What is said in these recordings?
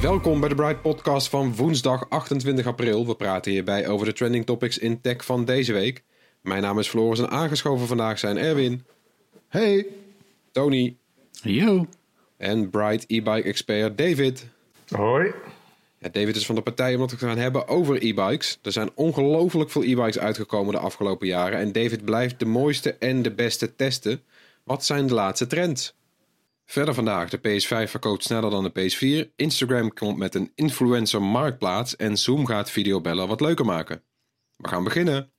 Welkom bij de Bright Podcast van woensdag 28 april. We praten hierbij over de trending topics in tech van deze week. Mijn naam is Floris en aangeschoven vandaag zijn Erwin. Hey. Tony. Yo. En Bright e-bike expert David. Hoi. Ja, David is van de partij omdat we het gaan hebben over e-bikes. Er zijn ongelooflijk veel e-bikes uitgekomen de afgelopen jaren. En David blijft de mooiste en de beste testen. Wat zijn de laatste trends? Verder vandaag, de PS5 verkoopt sneller dan de PS4. Instagram komt met een influencer marktplaats. En Zoom gaat videobellen wat leuker maken. We gaan beginnen.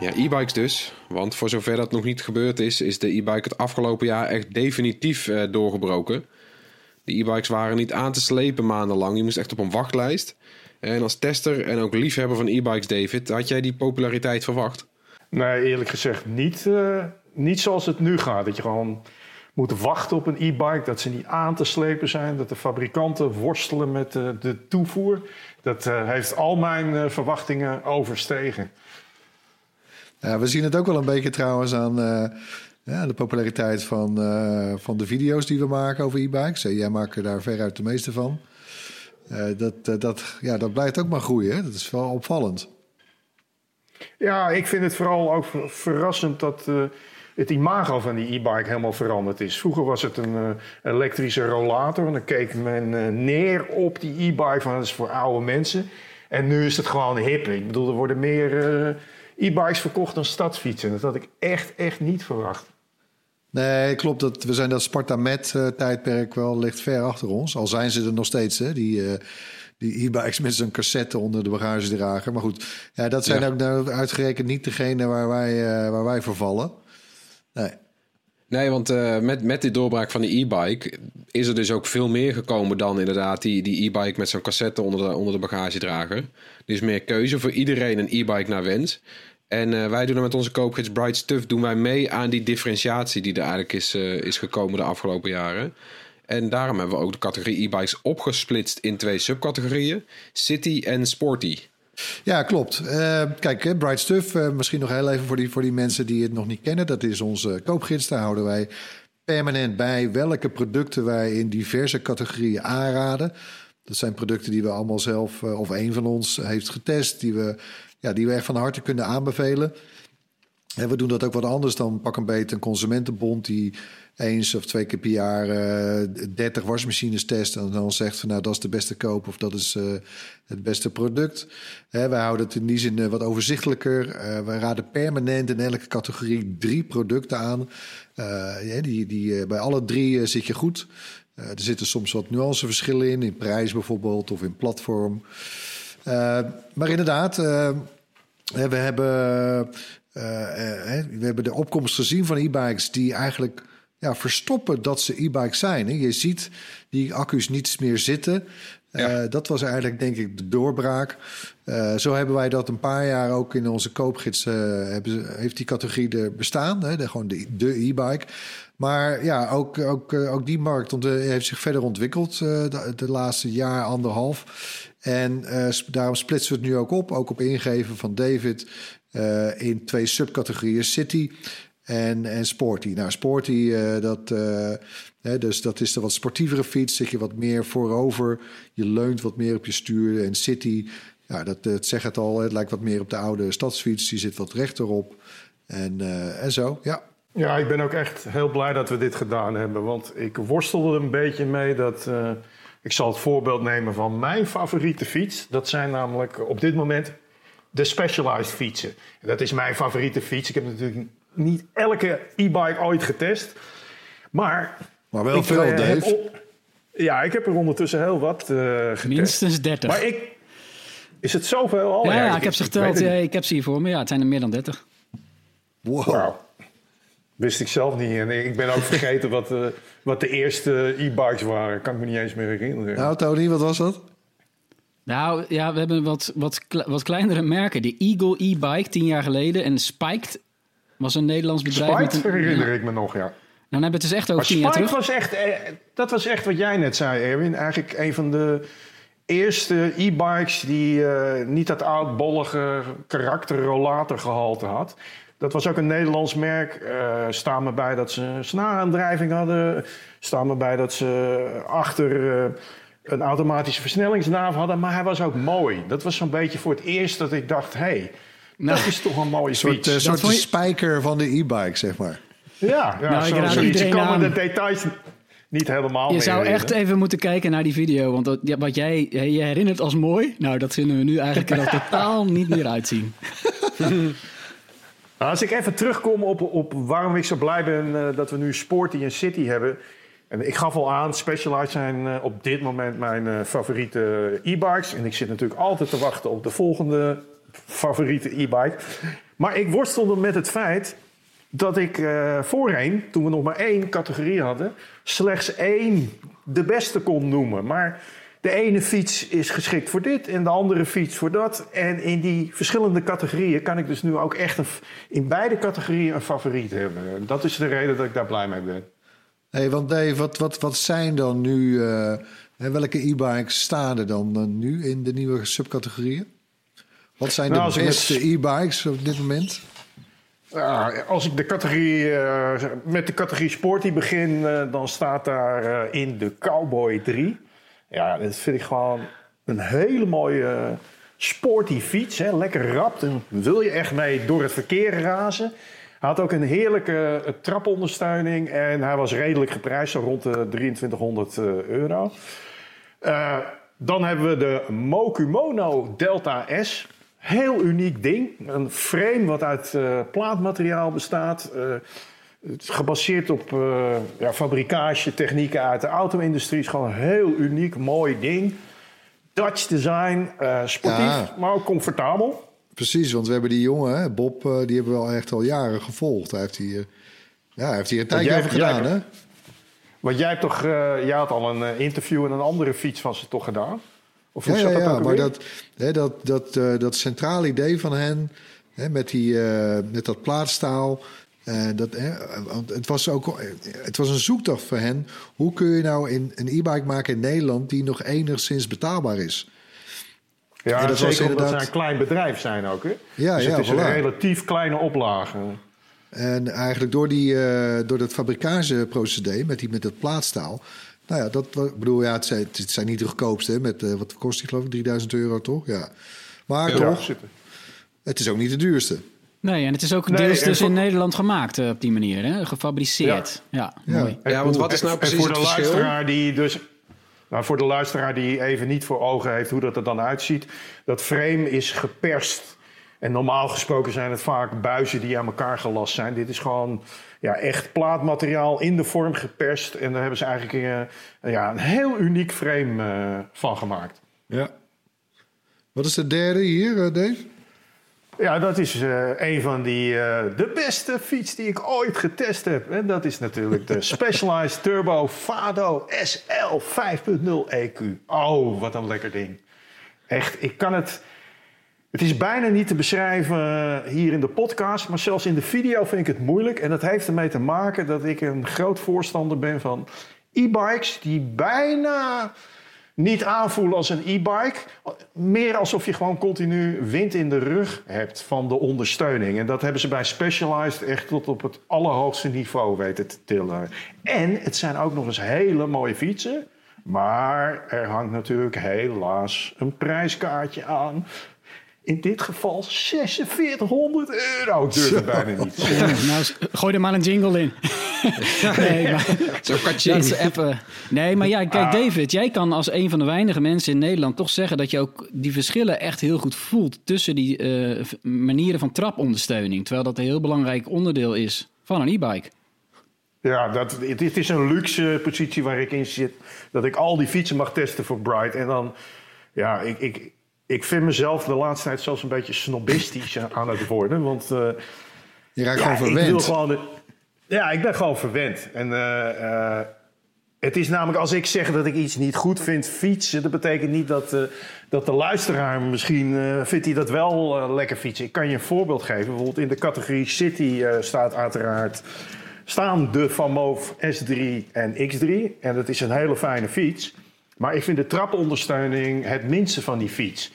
Ja, e-bikes dus. Want voor zover dat nog niet gebeurd is, is de e-bike het afgelopen jaar echt definitief eh, doorgebroken. De e-bikes waren niet aan te slepen maandenlang. Je moest echt op een wachtlijst. En als tester en ook liefhebber van e-bikes, David, had jij die populariteit verwacht? Nee, eerlijk gezegd niet, eh, niet zoals het nu gaat. Dat je gewoon moet wachten op een e-bike, dat ze niet aan te slepen zijn, dat de fabrikanten worstelen met eh, de toevoer. Dat eh, heeft al mijn eh, verwachtingen overstegen. Ja, we zien het ook wel een beetje trouwens aan eh, ja, de populariteit van, eh, van de video's die we maken over e-bikes. Jij maakt daar veruit de meeste van. Eh, dat, eh, dat, ja, dat blijft ook maar groeien. Dat is wel opvallend. Ja, ik vind het vooral ook ver- verrassend dat het imago van die e-bike helemaal veranderd is. Vroeger was het een elektrische rollator en dan keek men neer op die e-bike van dat is voor oude mensen. En nu is het gewoon hip. Ik bedoel, er worden meer e-bikes verkocht dan stadsfietsen. Dat had ik echt, echt niet verwacht. Nee, klopt. Dat, we zijn dat Sparta-Met-tijdperk wel ligt ver achter ons. Al zijn ze er nog steeds, hè, die, eh, die e-bikes met zo'n cassette onder de bagagedrager. Maar goed, ja, dat zijn Ja. ook nou uitgerekend niet degene waar wij, eh, waar wij voor vallen. Nee. Nee, want eh, met, met die doorbraak van de e-bike is er dus ook veel meer gekomen dan inderdaad die, die e-bike met zo'n cassette onder de, onder de bagagedrager. Er is meer keuze voor iedereen een e-bike naar wens. En eh, wij doen er met onze koopgids Bright Stuff doen wij mee aan die differentiatie die er eigenlijk is, eh, is gekomen de afgelopen jaren. En daarom hebben we ook de categorie e-bikes opgesplitst in twee subcategorieën: City en Sporty. Ja, klopt. Eh, kijk, Bright Stuff, misschien nog heel even voor die, voor die mensen die het nog niet kennen. Dat is onze koopgids. Daar houden wij permanent bij welke producten wij in diverse categorieën aanraden. Dat zijn producten die we allemaal zelf, eh, of een van ons, heeft getest. Die we, ja, die we echt van harte kunnen aanbevelen. En we doen dat ook wat anders dan pak een beetje een consumentenbond die eens of twee keer per jaar eh 30 wasmachines test en dan zegt van nou dat is de beste koop of dat is eh, het beste product. Hè, wij houden het in die zin eh, wat overzichtelijker. Eh wij raden permanent in elke categorie drie producten aan. Eh, die, die, eh, bij alle drie eh, zit je goed. Eh, er zitten soms wat nuanceverschillen in, in prijs bijvoorbeeld of in platform. Eh, maar inderdaad, eh, we hebben, we hebben de opkomst gezien van e-bikes die eigenlijk ja, verstoppen dat ze e-bikes zijn. Hè. Je ziet die accu's niet meer zitten. Dat was eigenlijk denk ik de doorbraak. Zo hebben wij dat een paar jaar ook in onze koopgids... hebben, heeft die categorie er bestaan, hè, de, gewoon de, de e-bike. Maar ja, ook, ook, eh, ook die markt ont- heeft zich verder ontwikkeld eh, de, de laatste jaar, anderhalf. En eh, daarom splitsen we het nu ook op, ook op ingeven van David... eh, in twee subcategorieën. City en, en Sporty. Nou, Sporty, eh, dat, eh, hè, dus dat is de wat sportievere fiets. Zit je wat meer voorover. Je leunt wat meer op je stuur. En City, ja, dat, dat zegt het al. Het lijkt wat meer op de oude stadsfiets. Die zit wat rechterop. En, eh, en zo, ja. Ja, ik ben ook echt heel blij dat we dit gedaan hebben. Want ik worstelde er een beetje mee dat... eh, ik zal het voorbeeld nemen van mijn favoriete fiets. Dat zijn namelijk op dit moment de Specialized fietsen. En dat is mijn favoriete fiets. Ik heb natuurlijk niet elke e-bike ooit getest. Maar... Maar wel ik, veel, eh, Dave. op- ja, ik heb er ondertussen heel wat eh, getest. Minstens 30. Maar ik... Is het zoveel al? ja, ja, ik heb ze geteld. Ja, ik heb ze hier voor me. Ja, het zijn er meer dan 30. Wow. Wist ik zelf niet. En ik ben ook vergeten wat, eh, wat de eerste e-bikes waren. Kan ik me niet eens meer herinneren. Nou, Tony, wat was dat? Nou ja, we hebben wat, wat, wat kleinere merken. De Eagle e-bike tien jaar geleden. En Spiked was een Nederlands bedrijf. Spike met een, herinner Ja. ik me nog, ja. Nou, dan hebben we het dus echt over tien jaar terug. was echt... eh, dat was echt wat jij net zei, Erwin. Eigenlijk een van de eerste e-bikes die eh, niet dat oudbollige karakter rollatorgehalte had. Dat was ook een Nederlands merk. Eh staan me bij dat ze een snaaraandrijving hadden. Staan me bij dat ze achter eh, een automatische versnellingsnaaf hadden. Maar hij was ook mooi. Dat was zo'n beetje voor het eerst dat ik dacht... hé, hey, Nou, dat is toch een mooie soort, fiets. eh, soort je- spijker van de e-bike, zeg maar. Ja, ja Nou, ik zo, zoiets. Ik iedereen kan de details niet helemaal Je meer zou echt even moeten kijken naar die video. Want dat, ja, wat jij je herinnert als mooi, nou, dat vinden we nu eigenlijk er al totaal niet meer uitzien. Nou, als ik even terugkom op, op waarom ik zo blij ben eh, dat we nu Sporty en City hebben. En ik gaf al aan, Specialized zijn eh, op dit moment mijn eh, favoriete e-bikes. En ik zit natuurlijk altijd te wachten op de volgende favoriete e-bike. Maar ik worstelde met het feit dat ik voorheen, toen we nog maar één categorie hadden, slechts één de beste kon noemen. Maar de ene fiets is geschikt voor dit en de andere fiets voor dat. En in die verschillende categorieën kan ik dus nu ook echt een, in beide categorieën een favoriet hebben. En Dat is de reden dat ik daar blij mee ben. Hey, want Dave, wat, wat, wat zijn dan nu... eh, welke e-bikes staan er dan eh, nu in de nieuwe subcategorieën? Wat zijn Nou, de met- beste e-bikes op dit moment? Ja, als ik de categorie, eh, met de categorie Sporty begin, dan staat daar in de Cowboy 3. Ja, dat vind ik gewoon een hele mooie eh, sporty fiets. Hè? Lekker rap. Daar wil je echt mee door het verkeer razen. Hij had ook een heerlijke eh, trapondersteuning. En hij was redelijk geprijsd, rond de 2300 eh, euro. Dan hebben we de Mokumono Delta S. Heel uniek ding. Een frame wat uit plaatmateriaal bestaat. Het is gebaseerd op eh ja, fabricage-technieken uit de auto-industrie. Het is gewoon een heel uniek, mooi ding. Dutch design, eh, sportief, Ja. maar ook comfortabel. Precies, want we hebben die jongen, hè, Bob, eh, die hebben we al echt al jaren gevolgd. Hij heeft hier, ja, hij heeft hier een tijdje over gedaan, hè? Want jij, hebt toch, jij had al een interview en een andere fiets van ze toch gedaan? Of Ja, ja, dat ja maar dat, hè, dat, dat, dat centrale idee van hen, hè, met, die, met dat plaatstaal, eh, dat, hè, want het was ook het was een zoektocht voor hen. Hoe kun je nou in, een e-bike maken in Nederland die nog enigszins betaalbaar is? Ja, Ja, dat was zeker omdat inderdaad- ze een klein bedrijf zijn ook. Hè? Ja, dus ja, het is voilà. een relatief kleine oplage. En eigenlijk door, die, eh, door dat fabrikageprocedé met, die, met dat plaatstaal. Nou ja, dat ik bedoel, ja, het zijn, het zijn niet de goedkoopste. Hè, met, eh, wat kost die geloof ik? 3000 euro toch? Ja. Maar Ja, toch, het is ook niet de duurste. Nee, en het is ook Nee, deels en dus voor- in Nederland gemaakt eh, op die manier. Hè? Gefabriceerd. Ja, Ja. mooi. Ja, want wat is nou En precies voor het de verschil? luisteraar die dus. Nou, voor de luisteraar die even niet voor ogen heeft hoe dat er dan uitziet. Dat frame is geperst. En normaal gesproken zijn het vaak buizen die aan elkaar gelast zijn. Dit is gewoon ja, echt plaatmateriaal in de vorm geperst. En daar hebben ze eigenlijk eh, ja, een heel uniek frame eh, van gemaakt. Ja. Wat is de derde hier, eh, Dave? Ja, dat is eh, een van die. eh, de beste fiets die ik ooit getest heb. En dat is natuurlijk de Specialized Turbo Fado SL 5.0 EQ. Oh, wat een lekker ding. Echt, ik kan het. Het is bijna niet te beschrijven eh, hier in de podcast, maar zelfs in de video vind ik het moeilijk. En dat heeft ermee te maken dat ik een groot voorstander ben van e-bikes die bijna niet aanvoelen als een e-bike. Meer alsof je gewoon continu wind in de rug hebt van de ondersteuning. En dat hebben ze bij Specialized echt tot op het allerhoogste niveau weten te tillen. En het zijn ook nog eens hele mooie fietsen. Maar er hangt natuurlijk helaas een prijskaartje aan. In dit geval 4600 euro. Ik durf het bijna niet. Ja, nou, gooi er maar een jingle in. nee, maar, Zo dat katje. Nee, maar ja, kijk David, jij kan als een van de weinige mensen in Nederland toch zeggen dat je ook die verschillen echt heel goed voelt tussen die eh, manieren van trapondersteuning. Terwijl dat een heel belangrijk onderdeel is van een e-bike. Ja, dat, het, het is een luxe positie waar ik in zit. Dat ik al die fietsen mag testen voor Bright. En dan, ja, ik, ik, ik vind mezelf de laatste tijd zelfs een beetje snobistisch aan het worden. Want eh, Je raakt ja, gewoon ik wil verwend. gewoon de- ja, ik ben gewoon verwend. En eh, eh, het is namelijk als ik zeg dat ik iets niet goed vind fietsen, dat betekent niet dat, eh, dat de luisteraar misschien eh, vindt hij dat wel lekker fietsen. Ik kan je een voorbeeld geven. Bijvoorbeeld in de categorie City eh, staat uiteraard staan de Van Moof S3 en X3. En dat is een hele fijne fiets. Maar ik vind de trapondersteuning het minste van die fiets.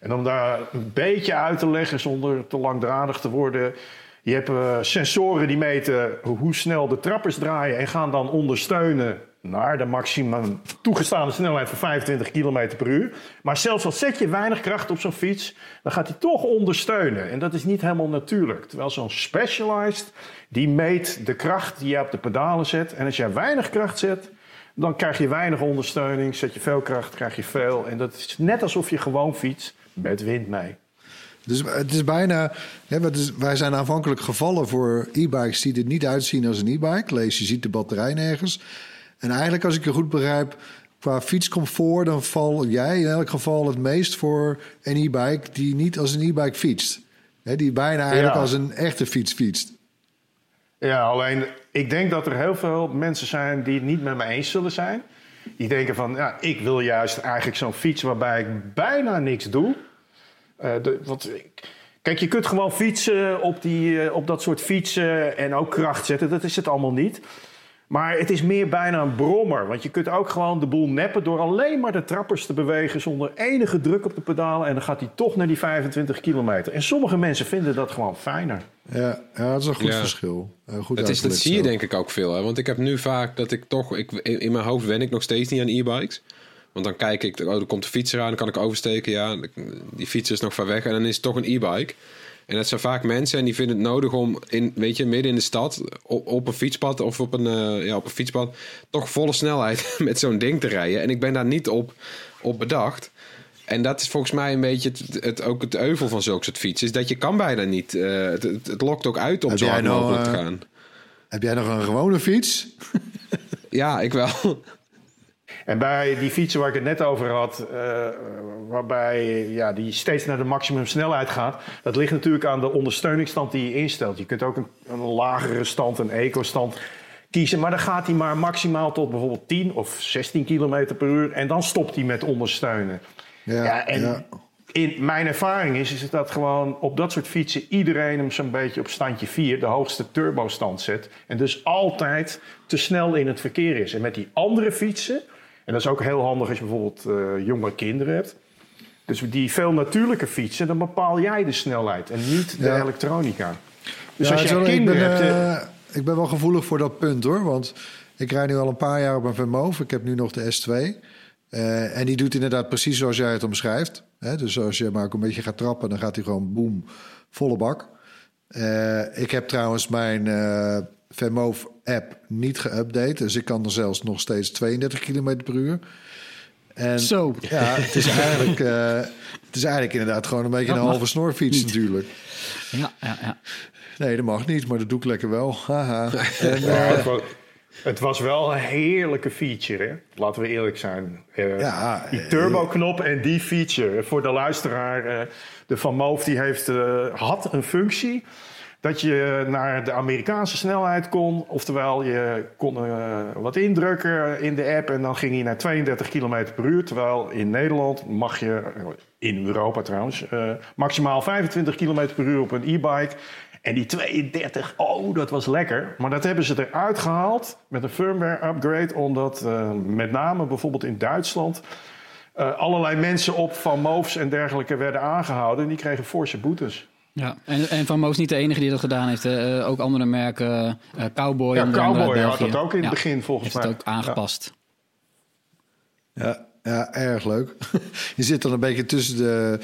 En om daar een beetje uit te leggen zonder te langdradig te worden. Je hebt eh, sensoren die meten hoe snel de trappers draaien en gaan dan ondersteunen naar de maximum toegestane snelheid van 25 km per uur. Maar zelfs al zet je weinig kracht op zo'n fiets, dan gaat hij toch ondersteunen. En dat is niet helemaal natuurlijk. Terwijl zo'n Specialized, die meet de kracht die je op de pedalen zet. En als jij weinig kracht zet, dan krijg je weinig ondersteuning. Zet je veel kracht, krijg je veel. En dat is net alsof je gewoon fietst met wind mee. Dus het is bijna. Hè, wij zijn aanvankelijk gevallen voor e-bikes die er niet uitzien als een e-bike. Lees, je ziet de batterij nergens. En eigenlijk, als ik je goed begrijp, qua fietscomfort, dan val jij in elk geval het meest voor een e-bike die niet als een e-bike fietst. Hè, die bijna eigenlijk Ja. als een echte fiets fietst. Ja, alleen ik denk dat er heel veel mensen zijn die het niet met me eens zullen zijn. Die denken van, ja, ik wil juist eigenlijk zo'n fiets waarbij ik bijna niks doe. Eh, de, want, kijk, je kunt gewoon fietsen op, die, eh, op dat soort fietsen en ook kracht zetten. Dat is het allemaal niet. Maar het is meer bijna een brommer. Want je kunt ook gewoon de boel neppen door alleen maar de trappers te bewegen zonder enige druk op de pedalen. En dan gaat hij toch naar die 25 kilometer. En sommige mensen vinden dat gewoon fijner. Ja, ja dat is een goed Ja. verschil. Eh, goed Dat, is, dat zie je denk ik ook veel. Hè? Want ik heb nu vaak dat ik toch... Ik, in mijn hoofd wen ik nog steeds niet aan e-bikes. Want dan kijk ik, oh, er komt een fietser aan, dan kan ik oversteken. Ja, die fiets is nog ver weg en dan is het toch een e-bike. En dat zijn vaak mensen en die vinden het nodig om in, weet je, midden in de stad op, op een fietspad of op een, eh, ja, op een fietspad toch volle snelheid met zo'n ding te rijden. En ik ben daar niet op, op bedacht. En dat is volgens mij een beetje het, het, ook het euvel van zulke soort fietsen. Is dat je kan bijna niet. eh, het, het, het lokt ook uit om Heb zo hard nou, mogelijk te eh, gaan. Heb jij nog een gewone fiets? Ja, ik wel. En bij die fietsen waar ik het net over had, eh, waarbij ja, die steeds naar de maximum snelheid gaat, dat ligt natuurlijk aan de ondersteuningsstand die je instelt. Je kunt ook een, een lagere stand, een eco-stand kiezen, maar dan gaat hij maar maximaal tot bijvoorbeeld 10 of 16 km per uur en dan stopt hij met ondersteunen. Ja, Ja, en ja. in mijn ervaring is, is dat gewoon op dat soort fietsen iedereen hem zo'n beetje op standje 4, de hoogste turbostand zet. En dus altijd te snel in het verkeer is. En met die andere fietsen, en dat is ook heel handig als je bijvoorbeeld eh, jonge kinderen hebt. Dus die veel natuurlijke fietsen, dan bepaal jij de snelheid en niet de Ja. elektronica. Dus Ja, als wel- kinderen ik, ben, hebt... eh, ik ben wel gevoelig voor dat punt hoor. Want ik rijd nu al een paar jaar op een Vermoof. Ik heb nu nog de S2. Eh, en die doet inderdaad precies zoals jij het omschrijft. Hè? Dus als je maar ook een beetje gaat trappen, dan gaat hij gewoon boem, volle bak. Ik heb trouwens mijn eh Vermoof app niet geüpdate. Dus ik kan er zelfs nog steeds 32 km per uur. En Zo. ja, het is eigenlijk, eh, het is eigenlijk inderdaad gewoon een beetje Dat een halve snorfiets natuurlijk. Ja, ja, ja. Nee, dat mag niet, maar dat doe ik lekker wel. Haha. En, Ja, eh, het, was, wel een heerlijke feature, hè? laten we eerlijk zijn. Eh, Ja, die turbo-knop en die feature. Voor de luisteraar, eh, de Van Moof die heeft, eh, had een functie... dat je naar de Amerikaanse snelheid kon. Oftewel, je kon eh, wat indrukken in de app... en dan ging hij naar 32 km per uur. Terwijl in Nederland mag je, in Europa trouwens... eh, maximaal 25 km per uur op een e-bike... En die 32, oh, dat was lekker. Maar dat hebben ze eruit gehaald met een firmware upgrade. Omdat eh, met name bijvoorbeeld in Duitsland allerlei mensen op van Moofs en dergelijke werden aangehouden. En die kregen forse boetes. Ja, en, en Van Moos niet de enige die dat gedaan heeft. hè. Eh, ook andere merken, eh, Cowboy. Ja, Cowboy had dat ook in het Ja, begin volgens heeft mij. het ook aangepast. Ja, ja, erg leuk. je zit dan een beetje tussen de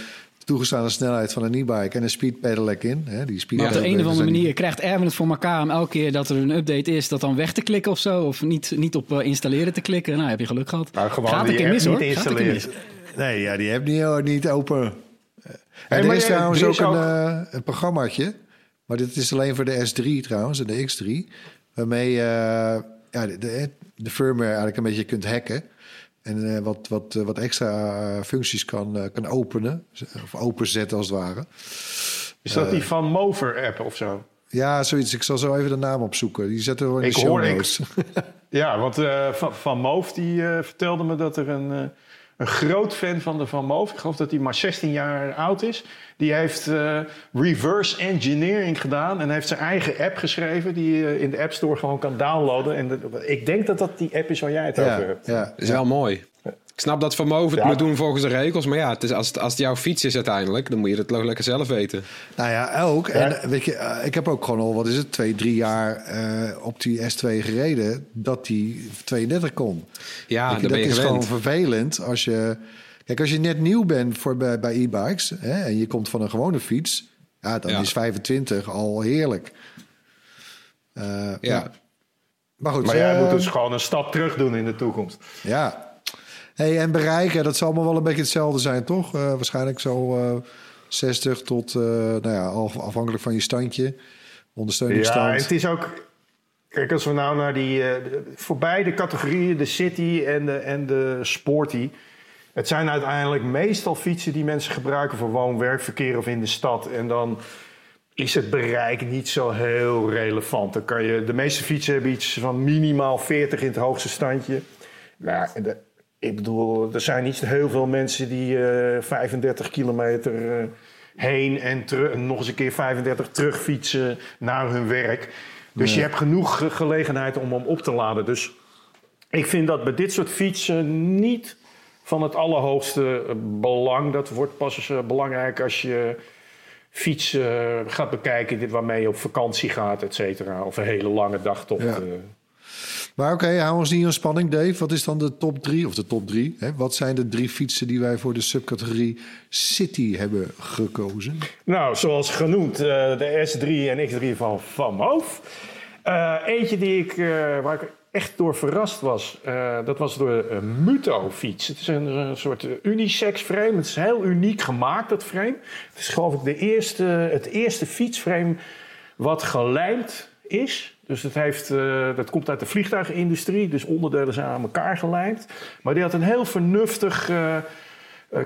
toegestane snelheid van een e-bike en een speed pedelec in. Hè? Die speed Maar op de een of andere manier krijgt Erwin het voor elkaar om elke keer dat er een update is, dat dan weg te klikken of zo. Of niet, niet op eh, installeren te klikken. Nou, heb je geluk gehad. Nou, gewoon Gaat een die keer app mis hoor. niet Gaat een keer installeren. mis. Nee, ja, die heb niet, oh, niet open. En er is je- trouwens er ook een, ook- eh, een programmaatje. Maar dit is alleen voor de S3 trouwens, en de X3. Waarmee je eh, ja, de, de, de firmware eigenlijk een beetje kunt hacken. En eh, wat, wat, wat extra functies kan, kan openen. Of openzetten als het ware. Is dat die Van Mover app of zo? Ja, zoiets. Ik zal zo even de naam opzoeken. Die zetten we wel in Ik de show hoor- ik-. Ja, want eh, Van, van Moof die eh, vertelde me dat er een, eh, een groot fan van de Van Moof... ik geloof dat hij maar 16 jaar oud is... die heeft eh, reverse engineering gedaan... en heeft zijn eigen app geschreven... die je in de App Store gewoon kan downloaden. En ik denk dat dat die app is waar jij het over hebt. ja, Dat is wel mooi. Ik snap dat Van Moof het Ja. moet doen volgens de regels. Maar ja, het is, als, het, als het jouw fiets is uiteindelijk, dan moet je het toch lekker zelf weten. Nou ja, ook. En eh, weet je, eh, ik heb ook gewoon al, wat is het, twee, drie jaar eh, op die S2 gereden, dat die 32 kon. Ja, Weet je, dan ben je dat is gewend. gewoon vervelend als je. Kijk, als je net nieuw bent voor bij, bij e-bikes hè, en je komt van een gewone fiets, ja, dan Ja. is 25 al heerlijk. Eh, ja. Maar goed, Maar jij moet dus gewoon een stap terug doen in de toekomst. ja. Hey, en bereiken, dat zal allemaal wel een beetje hetzelfde zijn, toch? Eh, waarschijnlijk zo eh 60 tot, eh, nou ja, af- afhankelijk van je standje, Ja, ondersteuningsstand. en het is ook... Kijk, als we nou naar die... eh, de- voorbij de categorieën, de city en de, en de sporty... Het zijn uiteindelijk meestal fietsen die mensen gebruiken voor woon-werkverkeer of in de stad. En dan is het bereik niet zo heel relevant. Dan kan je, de meeste fietsen hebben iets van minimaal 40 in het hoogste standje. Nou, en de- ik bedoel, er zijn niet heel veel mensen die eh, 35 kilometer eh, heen en terug, nog eens een keer 35 terugfietsen naar hun werk. Dus je hebt genoeg ge- gelegenheid om hem op te laden. Dus ik vind dat bij dit soort fietsen niet van het allerhoogste eh, belang. Dat wordt pas eh, belangrijk als je fietsen gaat bekijken dit waarmee je op vakantie gaat, et cetera. Of een hele lange dagtocht. Ja. Maar oké, hou ons niet in spanning, Dave. Wat is dan de top drie, of de top drie? Hè? Wat zijn de drie fietsen die wij voor de subcategorie City hebben gekozen? Nou, zoals genoemd, eh, de S3 en X3 van Van Moof. Eh, eentje die ik, eh, waar ik echt door verrast was, dat was door een Muto-fiets. Het is een, een soort eh, unisex frame. Het is heel uniek gemaakt, dat frame. Het is geloof ik de eerste, het eerste fietsframe wat gelijmd is. Dus het heeft, eh, dat komt uit de vliegtuigindustrie, dus onderdelen zijn aan elkaar gelijmd. Maar die had een heel vernuftig eh, eh,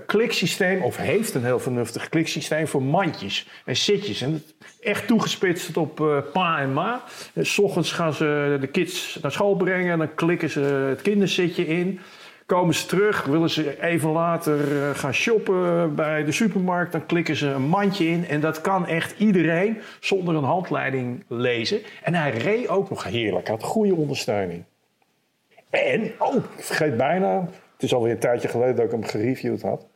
kliksysteem, of heeft een heel vernuftig kliksysteem voor mandjes en zitjes. En echt toegespitst op pa en ma. En s ochtends gaan ze de kids naar school brengen en dan klikken ze het kinderzitje in. Komen ze terug, willen ze even later eh, gaan shoppen bij de supermarkt, dan klikken ze een mandje in. En dat kan echt iedereen zonder een handleiding lezen. En hij reed ook nog heerlijk, had goede ondersteuning. En, oh, ik vergeet bijna, het is alweer een tijdje geleden dat ik hem gereviewd had.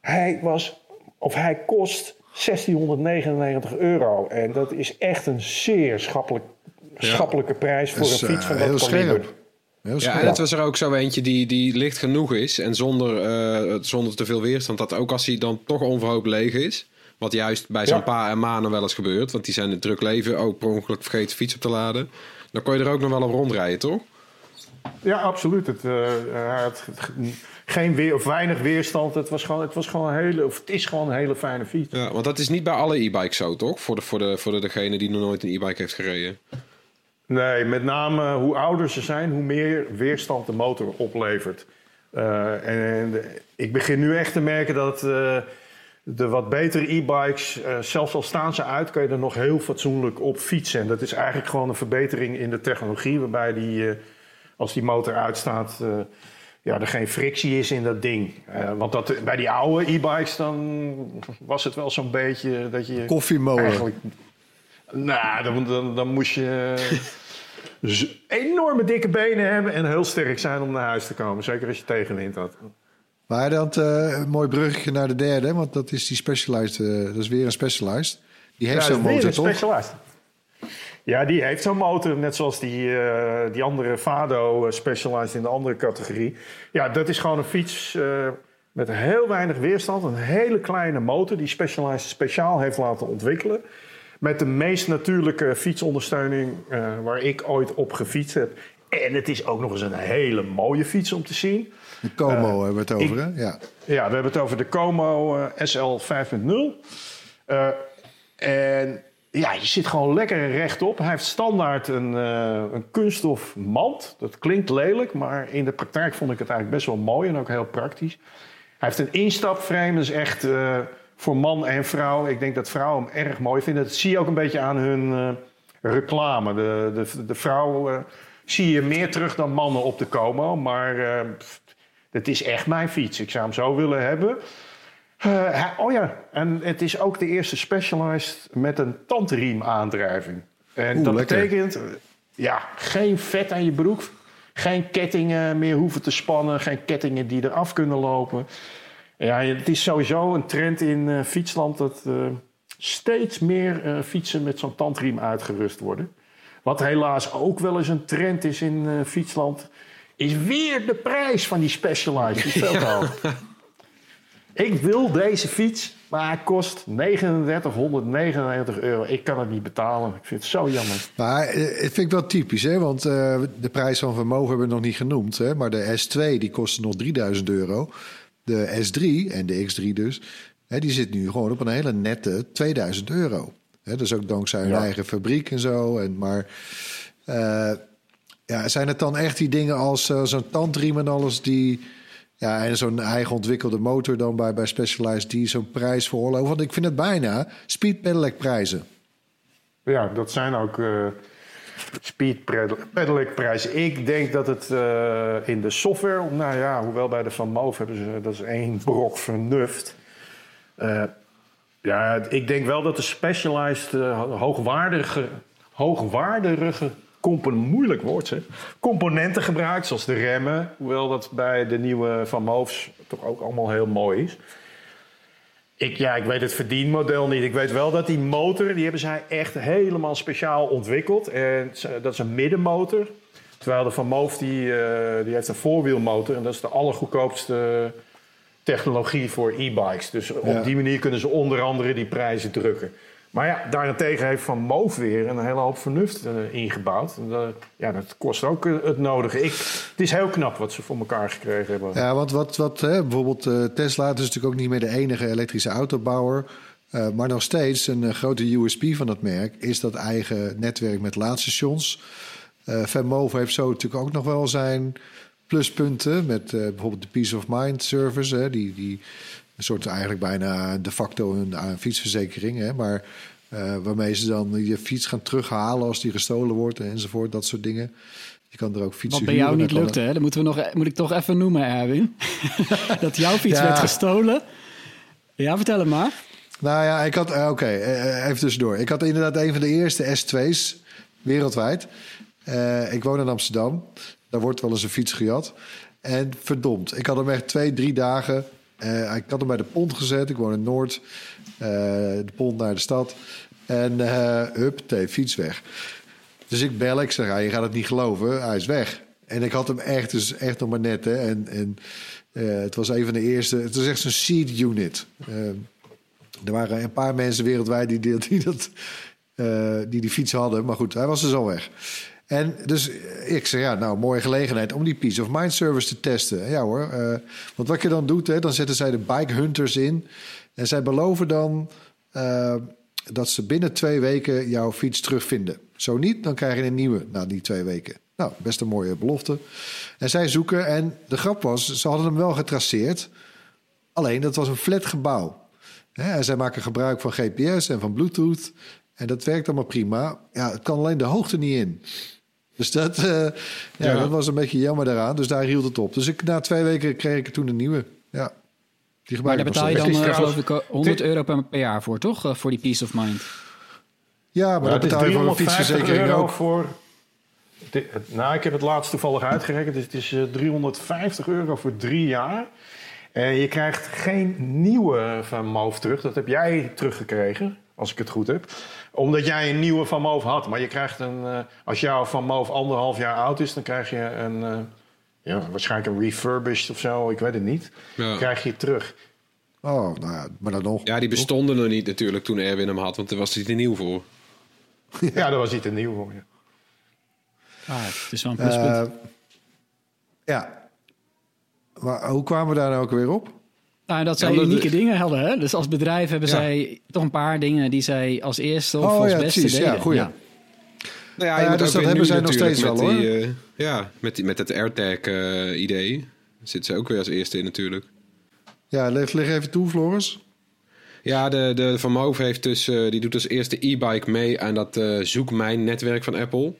Hij was, of hij kost 1699 euro. En dat is echt een zeer schappelijk, schappelijke prijs voor een fiets van eh, dat kaliber. Heel Ja, en het was er ook zo eentje die, die licht genoeg is. En zonder, eh, zonder te veel weerstand. Dat ook als hij dan toch onverhoopt leeg is. Wat juist bij zo'n Ja. pa en manen wel eens gebeurt. Want die zijn in het druk leven ook per ongeluk vergeten fiets op te laden. Dan kon je er ook nog wel op rondrijden, toch? Ja, absoluut. Het, eh, hij had geen weer, of weinig weerstand. Het, was gewoon, het, was gewoon een hele, of het is gewoon een hele fijne fiets. Ja, want dat is niet bij alle e-bikes zo, toch? Voor, de, voor, de, voor de, degene die nog nooit een e-bike heeft gereden. Nee, met name hoe ouder ze zijn, hoe meer weerstand de motor oplevert. Eh, en ik begin nu echt te merken dat eh, de wat betere e-bikes, eh, zelfs al staan ze uit, kan je er nog heel fatsoenlijk op fietsen. En dat is eigenlijk gewoon een verbetering in de technologie, waarbij die, als die motor uitstaat, ja, er geen frictie is in dat ding. Want dat, bij die oude e-bikes dan was het wel zo'n beetje dat je... Koffiemolen. Eigenlijk, nou, dan, dan, dan moest je enorme dikke benen hebben en heel sterk zijn om naar huis te komen. Zeker als je tegenwind had. Maar dan eh, mooi bruggetje naar de derde, want dat is die Specialized. eh, dat is weer een Specialized. Die heeft Ja, zo'n dat motor, toch? Specialized. Ja, die heeft zo'n motor, net zoals die, eh, die andere Fado Specialized in de andere categorie. Ja, dat is gewoon een fiets met heel weinig weerstand. Een hele kleine motor die Specialized speciaal heeft laten ontwikkelen. Met de meest natuurlijke fietsondersteuning eh, waar ik ooit op gefietst heb. En het is ook nog eens een hele mooie fiets om te zien. De Como Eh, hebben we het over, ik- hè? Ja. Ja, we hebben het over de Como eh, SL 5.0. Eh, en ja, je zit gewoon lekker rechtop. Hij heeft standaard een, een kunststof mand. Dat klinkt lelijk, maar in de praktijk vond ik het eigenlijk best wel mooi en ook heel praktisch. Hij heeft een instapframe, dat is echt voor man en vrouw. Ik denk dat vrouwen hem erg mooi vinden. Dat zie je ook een beetje aan hun eh, reclame. De, de, de vrouw eh, zie je meer terug dan mannen op de Como. Maar het is echt mijn fiets. Ik zou hem zo willen hebben. Oh ja, en het is ook de eerste Specialized met een tandriem aandrijving. En Oeh, dat lekker. betekent, ja, geen vet aan je broek. Geen kettingen meer hoeven te spannen. Geen kettingen die eraf kunnen lopen. Ja, het is sowieso een trend in eh, fietsland dat eh, steeds meer eh, fietsen met zo'n tandriem uitgerust worden. Wat helaas ook wel eens een trend is in fietsland, is weer de prijs van die Specialized. Die is. Ik wil deze fiets, maar hij kost 3999 euro. Ik kan het niet betalen. Ik vind het zo jammer. Maar het vind ik wel typisch, hè? Want de prijs van vermogen hebben we nog niet genoemd. Hè? Maar de S2 die kostte nog 3000 euro. De S3 en de X3 dus, hè, die zit nu gewoon op een hele nette 2000 euro. Hè, dus ook dankzij hun Ja. eigen fabriek en zo. En, maar eh, ja, zijn het dan echt die dingen als eh, zo'n tandriem en alles die... Ja, en zo'n eigen ontwikkelde motor dan bij, bij Specialized die zo'n prijs veroorloven. Want ik vind het bijna speed pedelec prijzen. Ja, dat zijn ook eh, speed pedelec prijzen. Ik denk dat het eh, in de software, nou ja, hoewel bij de Van Moof hebben ze, dat is één brok vernuft. Eh, ja, ik denk wel dat de specialized eh, hoogwaardige, hoogwaardige componenten, moeilijk woord zeg, componenten gebruikt, zoals de remmen. Hoewel dat bij de nieuwe Van Moofs toch ook allemaal heel mooi is. Ik, ja, ik weet het verdienmodel niet. Ik weet wel dat die motor, die hebben zij echt helemaal speciaal ontwikkeld. En dat is een middenmotor. Terwijl de Van Moof, die, eh, die heeft een voorwielmotor. En dat is de allergoedkoopste technologie voor e-bikes. Dus Ja. op die manier kunnen ze onder andere die prijzen drukken. Maar ja, daarentegen heeft Van Moof weer een hele hoop vernuft eh, ingebouwd. Dat, ja, dat kost ook eh, het nodige. Ik, het is heel knap wat ze voor elkaar gekregen hebben. Ja, want wat, wat hè, bijvoorbeeld eh, Tesla is natuurlijk ook niet meer de enige elektrische autobouwer. Eh, maar nog steeds een eh, grote USP van dat merk is dat eigen netwerk met laadstations. Eh Venmove heeft zo natuurlijk ook nog wel zijn pluspunten met eh, bijvoorbeeld de Peace of Mind service. Hè, die, die een soort eigenlijk bijna de facto een, een fietsverzekering. Hè, maar eh, waarmee ze dan je fiets gaan terughalen als die gestolen wordt enzovoort. Dat soort dingen. Je kan er ook fietsen Wat bij jou niet lukte, hè? dat moeten we nog, moet ik toch even noemen, Erwin. dat jouw fiets Ja. werd gestolen. Ja, vertel het maar. Nou ja, ik had. eh, Oké, eh, even tussendoor. Ik had inderdaad een van de eerste S2's wereldwijd. Ik woon in Amsterdam. Daar wordt wel eens een fiets gejat. En verdomd, ik had hem echt twee, drie dagen. Eh, ik had hem bij de pont gezet. Ik woon in Noord. eh, de pont naar de stad. En eh hup, fiets weg. Dus ik bel, ik zeg, ja, je gaat het niet geloven, hij is weg. En ik had hem echt, dus echt nog maar net. Hè. En, en het was een van de eerste, het was echt zo'n seed unit. Er waren een paar mensen wereldwijd die, die, die dat, die die fiets hadden. Maar goed, hij was dus al weg. En dus ik zei, ja, nou, mooie gelegenheid om die Peace of Mind service te testen. Ja hoor, eh, want wat je dan doet, hè, dan zetten zij de bike hunters in. En zij beloven dan eh, dat ze binnen twee weken jouw fiets terugvinden. Zo niet, dan krijg je een nieuwe na die twee weken. Nou, best een mooie belofte. En zij zoeken, en de grap was, ze hadden hem wel getraceerd. Alleen, dat was een flat gebouw. Hè, en zij maken gebruik van GPS en van Bluetooth. En dat werkt allemaal prima. Ja, het kan alleen de hoogte niet in. Dus dat, eh, ja, Ja. dat was een beetje jammer daaraan. Dus daar hield het op. Dus ik, na twee weken kreeg ik er toen een nieuwe. Ja. Die Maar daar betaal je dan, eh, geloof ik, eh, 100 euro per, per jaar voor, toch? Eh, voor die peace of mind. Ja, maar dat betaal je voor een 350 fietsverzekering euro ook. voor. Nou, ik heb het laatst toevallig uitgerekend. Dus het is eh, 350 euro voor drie jaar. En je krijgt geen nieuwe van Moof terug. Dat heb jij teruggekregen, als ik het goed heb. Omdat jij een nieuwe van Moof had. Maar je krijgt een... eh, als jouw van Moof anderhalf jaar oud is... dan krijg je een... eh, ja, waarschijnlijk een refurbished of zo. Ik weet het niet. Ja. Krijg je terug. Oh, nou ja, maar dan nog. Ja, die bestonden nog niet natuurlijk toen Erwin hem had, want daar was hij te nieuw voor. Ja, daar was hij te nieuw voor je. Ah, het is wel een pluspunt. Eh, ja. Maar hoe kwamen we daar nou ook weer op? Nou, dat zij de- unieke dingen hadden. Hè? Dus als bedrijf hebben Ja. zij toch een paar dingen die zij als eerste of Oh, als ja, beste precies. Ja, deden. goeie. Nou ja, Ja, je dus dat hebben zij nog steeds met wel, die, eh, ja, met, die, met het AirTag-idee zit ze ook weer als eerste in natuurlijk. Ja, leg, leg even toe, Floris. Ja, de, de Van Moof heeft dus, eh, die doet als eerste e-bike mee aan dat eh, Zoek Mijn netwerk van Apple.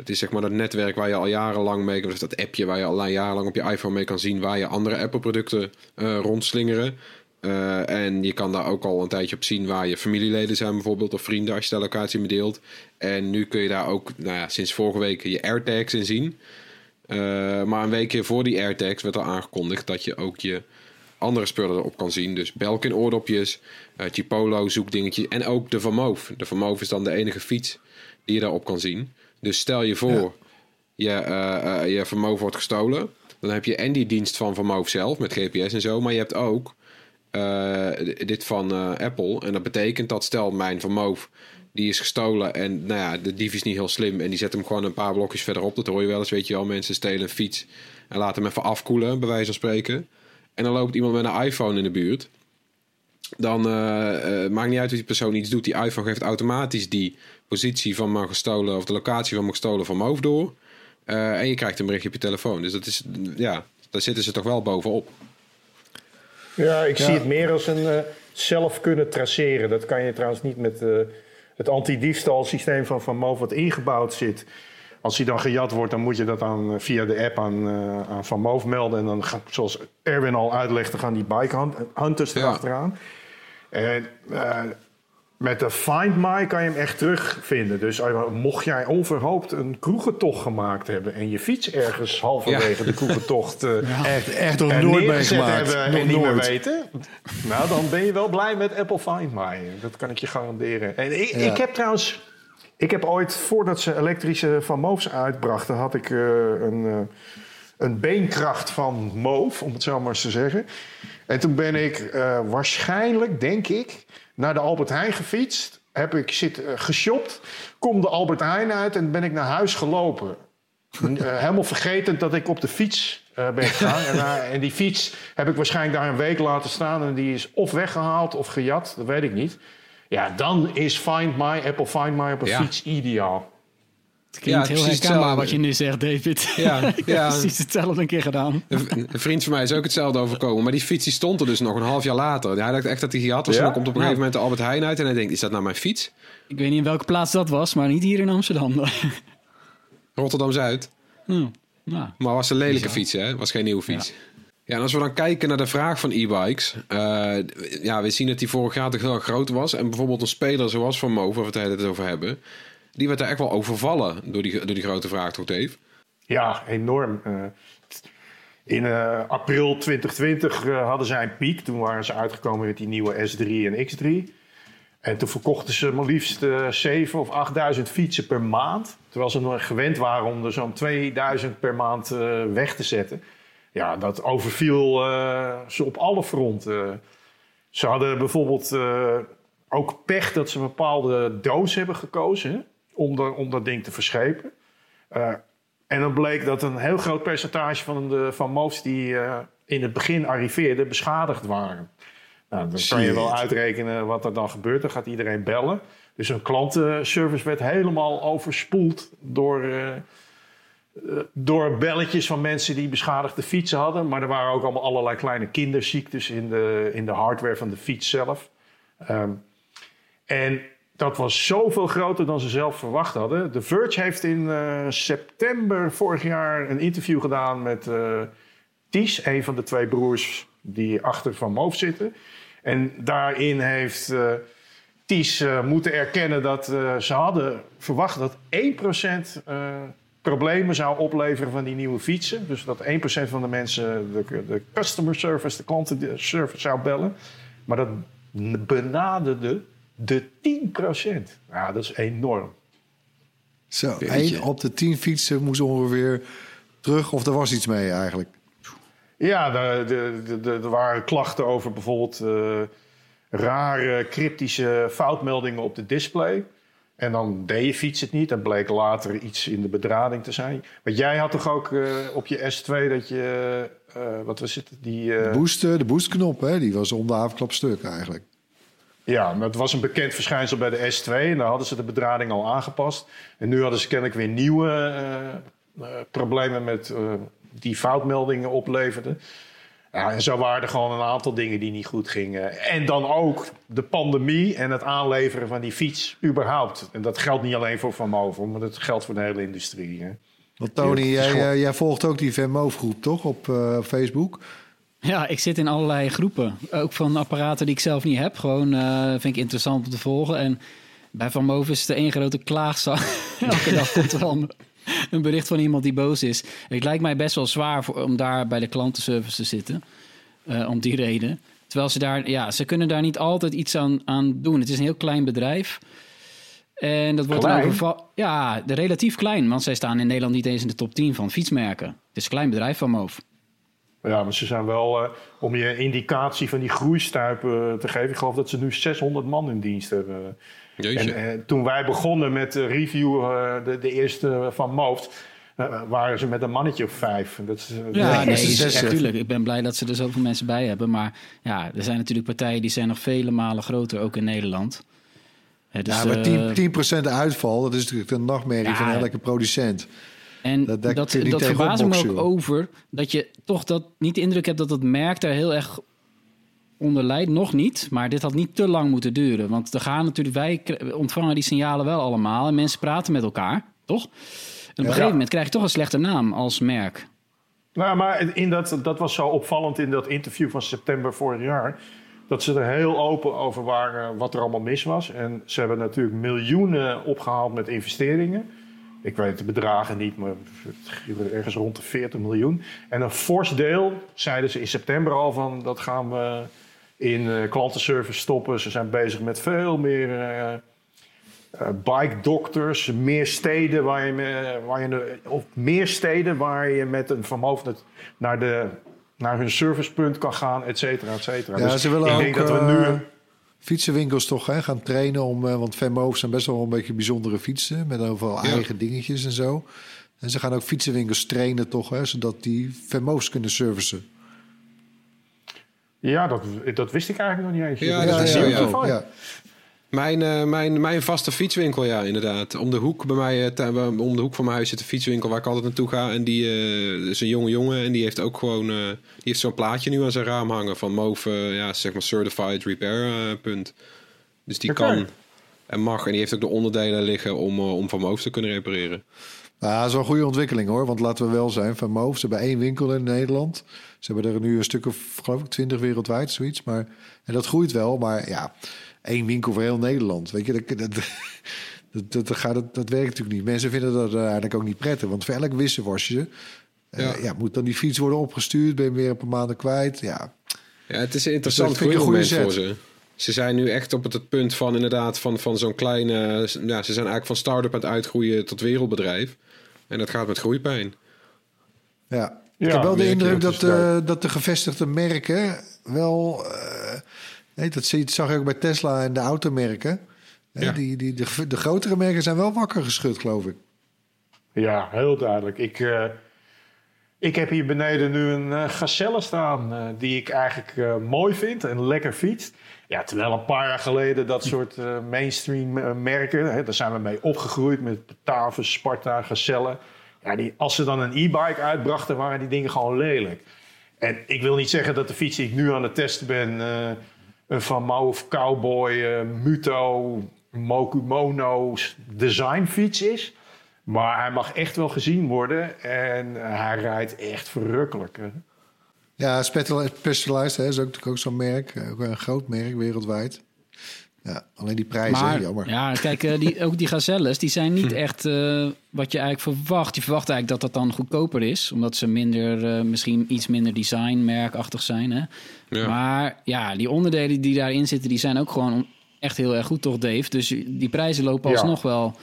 Dat is zeg maar dat netwerk waar je al jarenlang mee, of dat appje waar je al jarenlang op je iPhone mee kan zien waar je andere Apple-producten eh, rondslingeren. Eh, en je kan daar ook al een tijdje op zien waar je familieleden zijn bijvoorbeeld, of vrienden als je daar locatie mee deelt. En nu kun je daar ook, nou ja, sinds vorige week je AirTags in zien. Eh, maar een weekje voor die AirTags werd al aangekondigd dat je ook je andere spullen erop kan zien. Dus Belkin oordopjes, uh, Chipolo zoekdingetje en ook de Van Moof. De Van Moof is dan de enige fiets die je daarop kan zien. Dus stel je voor, je, eh, eh, je Van Moof wordt gestolen. Dan heb je en die dienst van Moof zelf met GPS en zo. Maar je hebt ook eh, dit van eh, Apple. En dat betekent dat stel mijn Moof die is gestolen en nou ja, de dief is niet heel slim en die zet hem gewoon een paar blokjes verderop. Dat hoor je wel eens, weet je wel. Mensen stelen een fiets en laten hem even afkoelen, bij wijze van spreken. En dan loopt iemand met een iPhone in de buurt. Dan eh, eh, maakt niet uit wat die persoon iets doet. Die iPhone geeft automatisch die positie van mijn gestolen of de locatie van mijn gestolen van mijn hoofd door. Eh, en je krijgt een berichtje op je telefoon. Dus dat is, ja, daar zitten ze toch wel bovenop. Ja, ik Ja. zie het meer als een eh, zelf kunnen traceren. Dat kan je trouwens niet met eh, het anti-diefstal systeem van Van Moof wat ingebouwd zit. Als hij dan gejat wordt, dan moet je dat dan eh, via de app aan, eh, aan Van Moof melden. En dan, gaat, zoals Erwin al uitlegde, gaan die bike hunt- hunters Ja. erachteraan. En eh, met de Find My kan je hem echt terugvinden. Dus eh, mocht jij onverhoopt een kroegentocht gemaakt hebben... en je fiets ergens halverwege de kroegentocht... eh, Echt, echt nog nooit meegemaakt. en niet meer nooit. weten. Nou, dan ben je wel blij met Apple Find My. Dat kan ik je garanderen. En ik, Ja. ik heb trouwens... Ik heb ooit, voordat ze elektrische Van Moofs uitbrachten... had ik eh, een, eh, een beenkracht van Moof, om het zo maar eens te zeggen. En toen ben ik eh, waarschijnlijk, denk ik, naar de Albert Heijn gefietst. Heb ik zit, eh, geshopt, kom de Albert Heijn uit en ben ik naar huis gelopen. Eh, helemaal vergeten dat ik op de fiets eh, ben gegaan. en, en die fiets heb ik waarschijnlijk daar een week laten staan. En die is of weggehaald of gejat, dat weet ik niet. Ja, dan is Find My, Apple Find My op een Ja. fiets ideaal. Het klinkt Ja, heel precies herkenbaar hetzelfde. wat je nu zegt, David. Ja, ik heb ja. precies hetzelfde een keer gedaan. Een vriend van mij is ook hetzelfde overkomen. Maar die fiets die stond er dus nog een half jaar later. Hij dacht echt dat hij gehad was. Ja? En dan komt op een gegeven moment de Albert Heijn uit. En hij denkt, is dat nou mijn fiets? Ik weet niet in welke plaats dat was, maar niet hier in Amsterdam. Rotterdam-Zuid. Hm, nou, Maar was een lelijke fiets, hè? Was geen nieuwe fiets. Ja. en als we dan kijken naar de vraag van e-bikes. eh, ja, we zien dat die vorig jaar toch heel groot was. En bijvoorbeeld een speler zoals Van Moof, waar we het hele tijd over hebben. Die werd daar echt wel overvallen door die, door die grote vraag, toch Dave? Ja, enorm. Eh, in eh, april 2020 eh, hadden zij een piek. Toen waren ze uitgekomen met die nieuwe S3 en X3. En toen verkochten ze maar liefst eh 7 of 8000 fietsen per maand. Terwijl ze nog gewend waren om er zo'n 2000 per maand weg te zetten. Ja, dat overviel ze op alle fronten. Ze hadden bijvoorbeeld ook pech dat ze een bepaalde doos hebben gekozen om, de, om dat ding te verschepen. Eh, en dan bleek dat een heel groot percentage van de van die eh, in het begin arriveerden beschadigd waren. Nou, dan kan je wel uitrekenen wat er dan gebeurt. Dan gaat iedereen bellen. Dus een klantenservice werd helemaal overspoeld door, eh, door belletjes van mensen die beschadigde fietsen hadden. Maar er waren ook allemaal allerlei kleine kinderziektes in de, in de hardware van de fiets zelf. Ehm, en dat was zoveel groter dan ze zelf verwacht hadden. The Verge heeft in eh, september vorig jaar een interview gedaan met eh Ties, een van de twee broers die achter Van Moof zitten. En daarin heeft eh Ties moeten erkennen dat ze hadden verwacht dat 1% eh problemen zou opleveren van die nieuwe fietsen. Dus dat 1% van de mensen de, de customer service, de klantenservice zou bellen. Maar dat benaderde de 10%. Ja, dat is enorm. Zo, één op de tien fietsen moest ongeveer terug of er was iets mee eigenlijk. Ja, de, de, de, er waren klachten over bijvoorbeeld uh, rare cryptische foutmeldingen op de display. En dan deed je fiets het niet en bleek later iets in de bedrading te zijn. Maar jij had toch ook uh, op je S2 dat je, uh, wat was het? Die, de, boost, de boostknop, hè? die was om de havenklap stuk eigenlijk. Ja, het was een bekend verschijnsel bij de S2 en daar hadden ze de bedrading al aangepast. En nu hadden ze kennelijk weer nieuwe problemen met die foutmeldingen opleverden. Ja, en zo waren er gewoon een aantal dingen die niet goed gingen. En dan ook de pandemie en het aanleveren van die fiets überhaupt. En dat geldt niet alleen voor Van Movel, maar dat geldt voor de hele industrie. Hè. Want Tony, jij, jij, volgt ook die Van groep toch op Facebook? Ja, ik zit in allerlei groepen. Ook van apparaten die ik zelf niet heb. Gewoon uh, vind ik interessant om te volgen. En bij Van Moof is het één grote klaagzang. Elke dag komt er een bericht van iemand die boos is. Het lijkt mij best wel zwaar voor, om daar bij de klantenservice te zitten. Uh, om die reden. Terwijl ze daar, ja, ze kunnen daar niet altijd iets aan, aan doen. Het is een heel klein bedrijf. En dat wordt klein. dan Ja, relatief klein. Want zij staan in Nederland niet eens in de top 10 van fietsmerken. Het is een klein bedrijf van Moof. Ja, maar ze zijn wel, uh, om je indicatie van die groeistuipen te geven... ik geloof dat ze nu 600 man in dienst hebben. En uh, toen wij begonnen met de review, uh, de, de, eerste van Mooft, uh, waren ze met een mannetje of vijf. Dat is, ja, nee, natuurlijk. Ik ben blij dat ze er zoveel mensen bij hebben. Maar ja, er zijn natuurlijk partijen die zijn nog vele malen groter, ook in Nederland. Dus, ja, maar 10%, 10 uitval, dat is natuurlijk een nachtmerrie ja, van elke producent. En dat, dat, dat, dat verbaast me ook over dat je toch dat, niet de indruk hebt dat het merk daar heel erg onder leidt. Nog niet, maar dit had niet te lang moeten duren. Want er gaan natuurlijk, wij ontvangen die signalen wel allemaal. En mensen praten met elkaar, toch? En op een gegeven moment krijg je toch een slechte naam als merk. Nou, maar in dat, dat was zo opvallend in dat interview van september vorig jaar. Dat ze er heel open over waren wat er allemaal mis was. En ze hebben natuurlijk miljoenen opgehaald met investeringen. Ik weet de bedragen niet, maar ergens rond de 40 miljoen. En een fors deel, zeiden ze in september al van, dat gaan we in uh, klantenservice stoppen. Ze zijn bezig met veel meer uh, uh, bike doctors, meer steden waar je, waar je of meer steden waar je met een vermogen naar, de, naar hun servicepunt kan gaan, et cetera, et cetera. Ja, dus ze willen ik ook, denk dat we nu fietsenwinkels toch hè, gaan trainen om, want Venmoof zijn best wel een beetje bijzondere fietsen met overal eigen dingetjes en zo. En ze gaan ook fietsenwinkels trainen toch, hè, zodat die Venmoofs kunnen servicen. Ja, dat, dat wist ik eigenlijk nog niet eens. Ja, dat is ja, ja, ja. Mijn, uh, mijn, mijn vaste fietswinkel, ja, inderdaad. Om de hoek bij mij, uh, om de hoek van mijn huis zit een fietswinkel waar ik altijd naartoe ga. En die uh, is een jonge jongen en die heeft ook gewoon, die heeft zo'n plaatje nu aan zijn raam hangen van Move, ja, zeg maar certified repair punt. Dus die kan en mag en die heeft ook de onderdelen liggen om, om van Move te kunnen repareren. Ja, dat is wel een goede ontwikkeling hoor. Want laten we wel zijn, van Moof, ze hebben één winkel in Nederland. Ze hebben er nu een stuk of, geloof ik, twintig wereldwijd, zoiets. Maar, en dat groeit wel, maar ja, één winkel voor heel Nederland. Weet je, dat, dat, dat, dat, gaat, dat, dat werkt natuurlijk niet. Mensen vinden dat eigenlijk ook niet prettig. Want voor elk wisselwasje eh, ja. ja. moet dan die fiets worden opgestuurd. Ben je weer een paar maanden kwijt. Ja, ja het is een interessant dus moment voor ze. Ze zijn nu echt op het punt van inderdaad van, van zo'n kleine... Ja, ze zijn eigenlijk van start-up aan het uitgroeien tot wereldbedrijf. En dat gaat met groeipijn. Ja, ik heb wel de indruk dat, uh, dat de gevestigde merken wel... Uh, nee, dat zag je ook bij Tesla en de automerken. Ja. Die, die, de, de grotere merken zijn wel wakker geschud, geloof ik. Ja, heel duidelijk. Ik, uh, ik heb hier beneden nu een uh, Gazelle staan... Uh, die ik eigenlijk mooi vind en lekker fietst. Ja, terwijl een paar jaar geleden dat soort mainstream merken, hè, daar zijn we mee opgegroeid met Batavus, Sparta, Gazelle. Ja, die, als ze dan een e-bike uitbrachten, waren die dingen gewoon lelijk. En ik wil niet zeggen dat de fiets die ik nu aan het testen ben, Van Moof Cowboy, Muto, Mokumono designfiets is. Maar hij mag echt wel gezien worden en hij rijdt echt verrukkelijk. Hè. Ja, Specialized hè, is ook, ook zo'n merk. Ook een groot merk wereldwijd. Ja, alleen die prijzen, Maar jammer. ja, kijk, eh, die, ook die gazelles, die zijn niet echt eh, wat je eigenlijk verwacht. Je verwacht eigenlijk dat dat dan goedkoper is, omdat ze minder, eh, misschien iets minder designmerkachtig zijn. Hè? Ja. Maar ja, die onderdelen die daarin zitten, die zijn ook gewoon echt heel erg goed, toch, Dave? Dus die prijzen lopen Ja. alsnog wel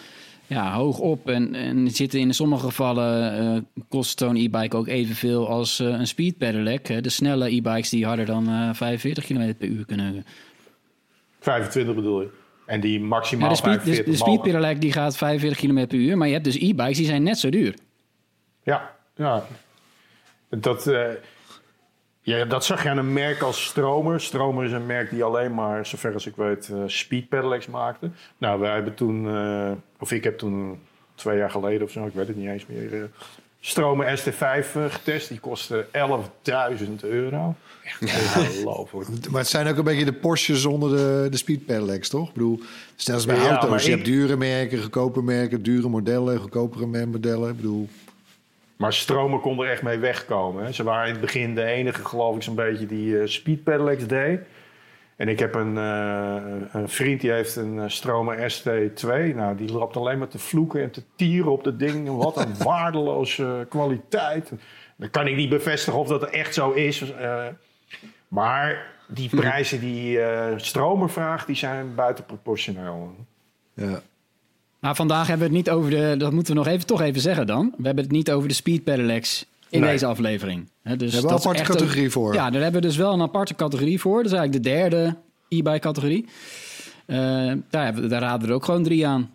ja, hoog op. En, en zitten in sommige gevallen eh kost zo'n e-bike ook evenveel als eh, een speed pedelec. hè. De snelle e-bikes die harder dan eh 45 km per uur kunnen 25 bedoel je. En die ja, maximaal de speed, de, 45 de speed mogen. pedelec die gaat 45 km per uur. Maar je hebt dus e-bikes die zijn net zo duur. Ja, ja. Dat, eh, ja, dat zag je aan een merk als Stromer. Stromer is een merk die alleen maar, zover als ik weet, eh speed pedelecs maakte. Nou, wij hebben toen, eh, of ik heb toen twee jaar geleden of zo, ik weet het niet eens meer, Stromer ST5 eh, getest. Die kostte 11.000 euro. Echt ongelooflijk. Maar het zijn ook een beetje de Porsches onder de, de speed pedelecs, toch? Ik bedoel, stel als bij Ja, auto's. Je ik- hebt dure merken, goedkope merken, dure modellen, goedkopere modellen. Ik bedoel, Maar Stromer kon er echt mee wegkomen. Hè. Ze waren in het begin de enige, geloof ik, zo'n beetje die eh speed pedelecs deed. En ik heb een, eh, een vriend die heeft een eh, Stromer ST2. Nou, die loopt alleen maar te vloeken en te tieren op dat ding. Wat een waardeloze kwaliteit. Dan kan ik niet bevestigen of dat echt zo is. eh, maar die prijzen die eh, Stromer vraagt, die zijn buitenproportioneel. ja. Maar vandaag hebben we het niet over de... Dat moeten we nog even, toch even zeggen dan. We hebben het niet over de speed pedelecs in Nee. deze aflevering. Hè, dus hebben we dat een aparte categorie ook- voor. Ja, daar hebben we dus wel een aparte categorie voor. Dat is eigenlijk de derde e-bike categorie. Eh, daar, hebben we, daar raden we er ook gewoon drie aan.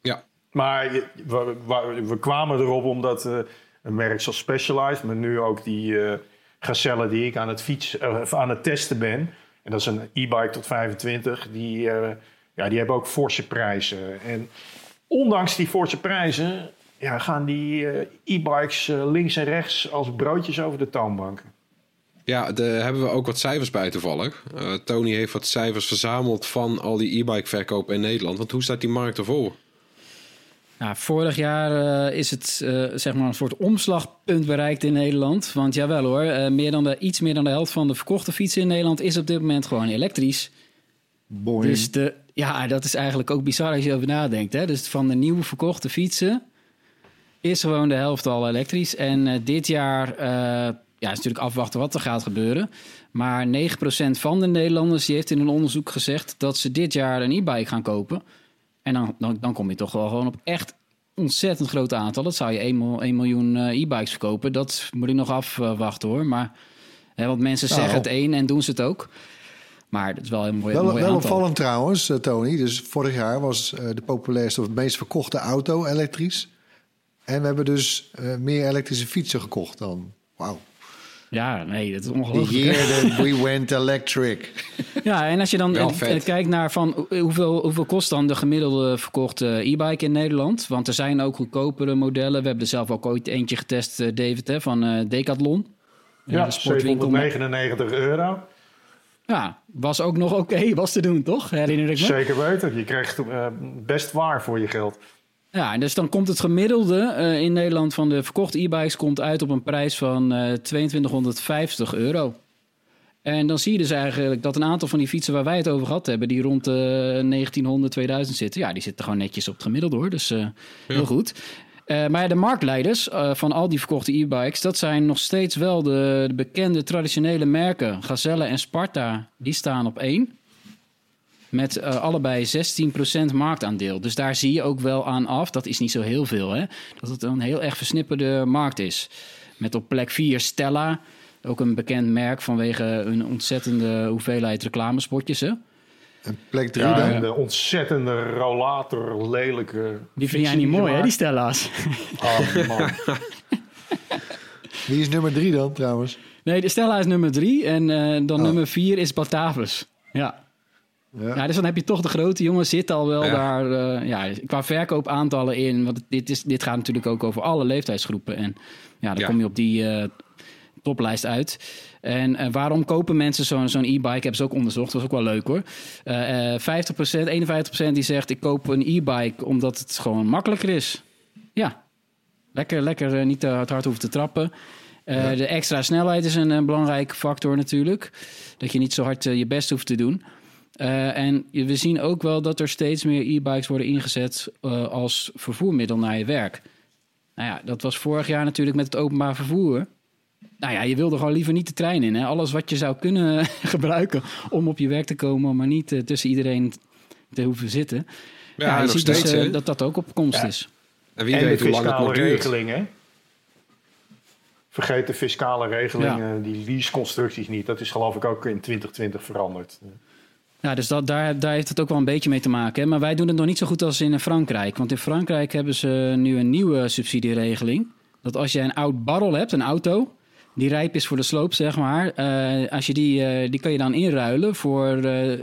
Ja, Maar we, we, we kwamen erop omdat eh, een merk zoals Specialized, maar nu ook die eh gazelle die ik aan het, fiets, eh, of aan het testen ben. En dat is een e-bike tot 25. Die, eh, ja, die hebben ook forse prijzen. En ondanks die forse prijzen ja, gaan die eh, e-bikes eh, links en rechts als broodjes over de toonbank. ja daar hebben we ook wat cijfers bij toevallig. Eh, Tony heeft wat cijfers verzameld van al die e-bike verkopen in Nederland. Want hoe staat die markt ervoor? Nou, vorig jaar eh, is het eh, zeg maar een soort omslagpunt bereikt in Nederland. Want jawel hoor, eh, meer dan de, iets meer dan de helft van de verkochte fietsen in Nederland is op dit moment gewoon elektrisch. Boing. Dus de, ja, dat is eigenlijk ook bizar als je over nadenkt. Hè? Dus van de nieuwe verkochte fietsen is gewoon de helft al elektrisch. En dit jaar, ja, is natuurlijk afwachten wat er gaat gebeuren. Maar 9% van de Nederlanders die heeft in een onderzoek gezegd dat ze dit jaar een e-bike gaan kopen. En dan, dan, dan kom je toch wel gewoon op echt ontzettend grote aantallen. Dat zou je 1, mil- 1 miljoen eh, e-bikes verkopen. Dat moet ik nog afwachten hoor. Maar, hè, want mensen Nou. zeggen het een en doen ze het ook. Maar het is wel een mooi, Wel, mooi wel aantal. opvallend trouwens, eh, Tony. Dus vorig jaar was eh, de populairste of het meest verkochte auto elektrisch. En we hebben dus eh, meer elektrische fietsen gekocht dan. Wauw. Ja, nee, dat is The ongelooflijk. year that we went electric. Ja, en als je dan kijkt naar van hoeveel, hoeveel kost dan de gemiddelde verkochte e-bike in Nederland? Want er zijn ook goedkopere modellen. We hebben er zelf ook ooit eentje getest, eh, David, hè, van eh, Decathlon. Ja, de sportwinkel. met- 799 euro. Ja, was ook nog oké, was te doen, toch? Herinner ik me. Zeker weten. Je krijgt eh, best waar voor je geld. Ja, en dus dan komt het gemiddelde eh, in Nederland van de verkochte e-bikes komt uit op een prijs van eh 2250 euro. En dan zie je dus eigenlijk dat een aantal van die fietsen waar wij het over gehad hebben, die rond de 1900, 2000 zitten, ja, die zitten gewoon netjes op het gemiddelde hoor. Dus eh, heel goed. Maar de marktleiders van al die verkochte e-bikes, dat zijn nog steeds wel de, de bekende traditionele merken. Gazelle en Sparta, die staan op één. Met eh, allebei 16% marktaandeel. Dus daar zie je ook wel aan af, dat is niet zo heel veel, hè, dat het een heel erg versnipperde markt is. Met op plek 4 Stella, ook een bekend merk vanwege een ontzettende hoeveelheid reclamespotjes. Hè? En plek drie Ja, dan? en de ontzettende rollator, lelijke. Die vind jij niet mooi, hè, die. Stella's? Oh, man. Wie is nummer drie dan trouwens? Nee, de Stella is nummer 3 en eh, dan Oh. nummer 4 is Batavus. Ja. Ja. Ja, dus dan heb je toch de grote jongens zitten al wel Ja. daar eh, ja, qua verkoopaantallen in. Want dit, is, dit gaat natuurlijk ook over alle leeftijdsgroepen. En ja, dan kom je op die eh, toplijst uit. En eh, waarom kopen mensen zo'n zo'n e-bike? Hebben ze ook onderzocht. Dat was ook wel leuk hoor. Eh, 50%, 51% die zegt ik koop een e-bike omdat het gewoon makkelijker is. Ja, lekker, lekker niet te hard, hard hoeven te trappen. De extra snelheid is een, een belangrijke factor natuurlijk. Dat je niet zo hard je best hoeft te doen. Eh, en we zien ook wel dat er steeds meer e-bikes worden ingezet uh, als vervoermiddel naar je werk. Nou ja, dat was vorig jaar natuurlijk met het openbaar vervoer. Nou ja, je wilde gewoon liever niet de trein in. Hè? Alles wat je zou kunnen gebruiken om op je werk te komen, maar niet uh, tussen iedereen te hoeven zitten. Ja, ja je ziet steeds, dus dat dat ook op komst ja. is. En wie en weet hoe lang het nog regelingen. Vergeet de fiscale regelingen, ja. die leaseconstructies niet. Dat is geloof ik ook in 2020 veranderd. Ja, dus dat, daar, daar heeft het ook wel een beetje mee te maken. Hè? Maar wij doen het nog niet zo goed als in Frankrijk. Want in Frankrijk hebben ze nu een nieuwe subsidieregeling. Dat als je een oud barrel hebt, een auto, die rijp is voor de sloop, zeg maar. Uh, als je die, uh, die kan je dan inruilen voor uh,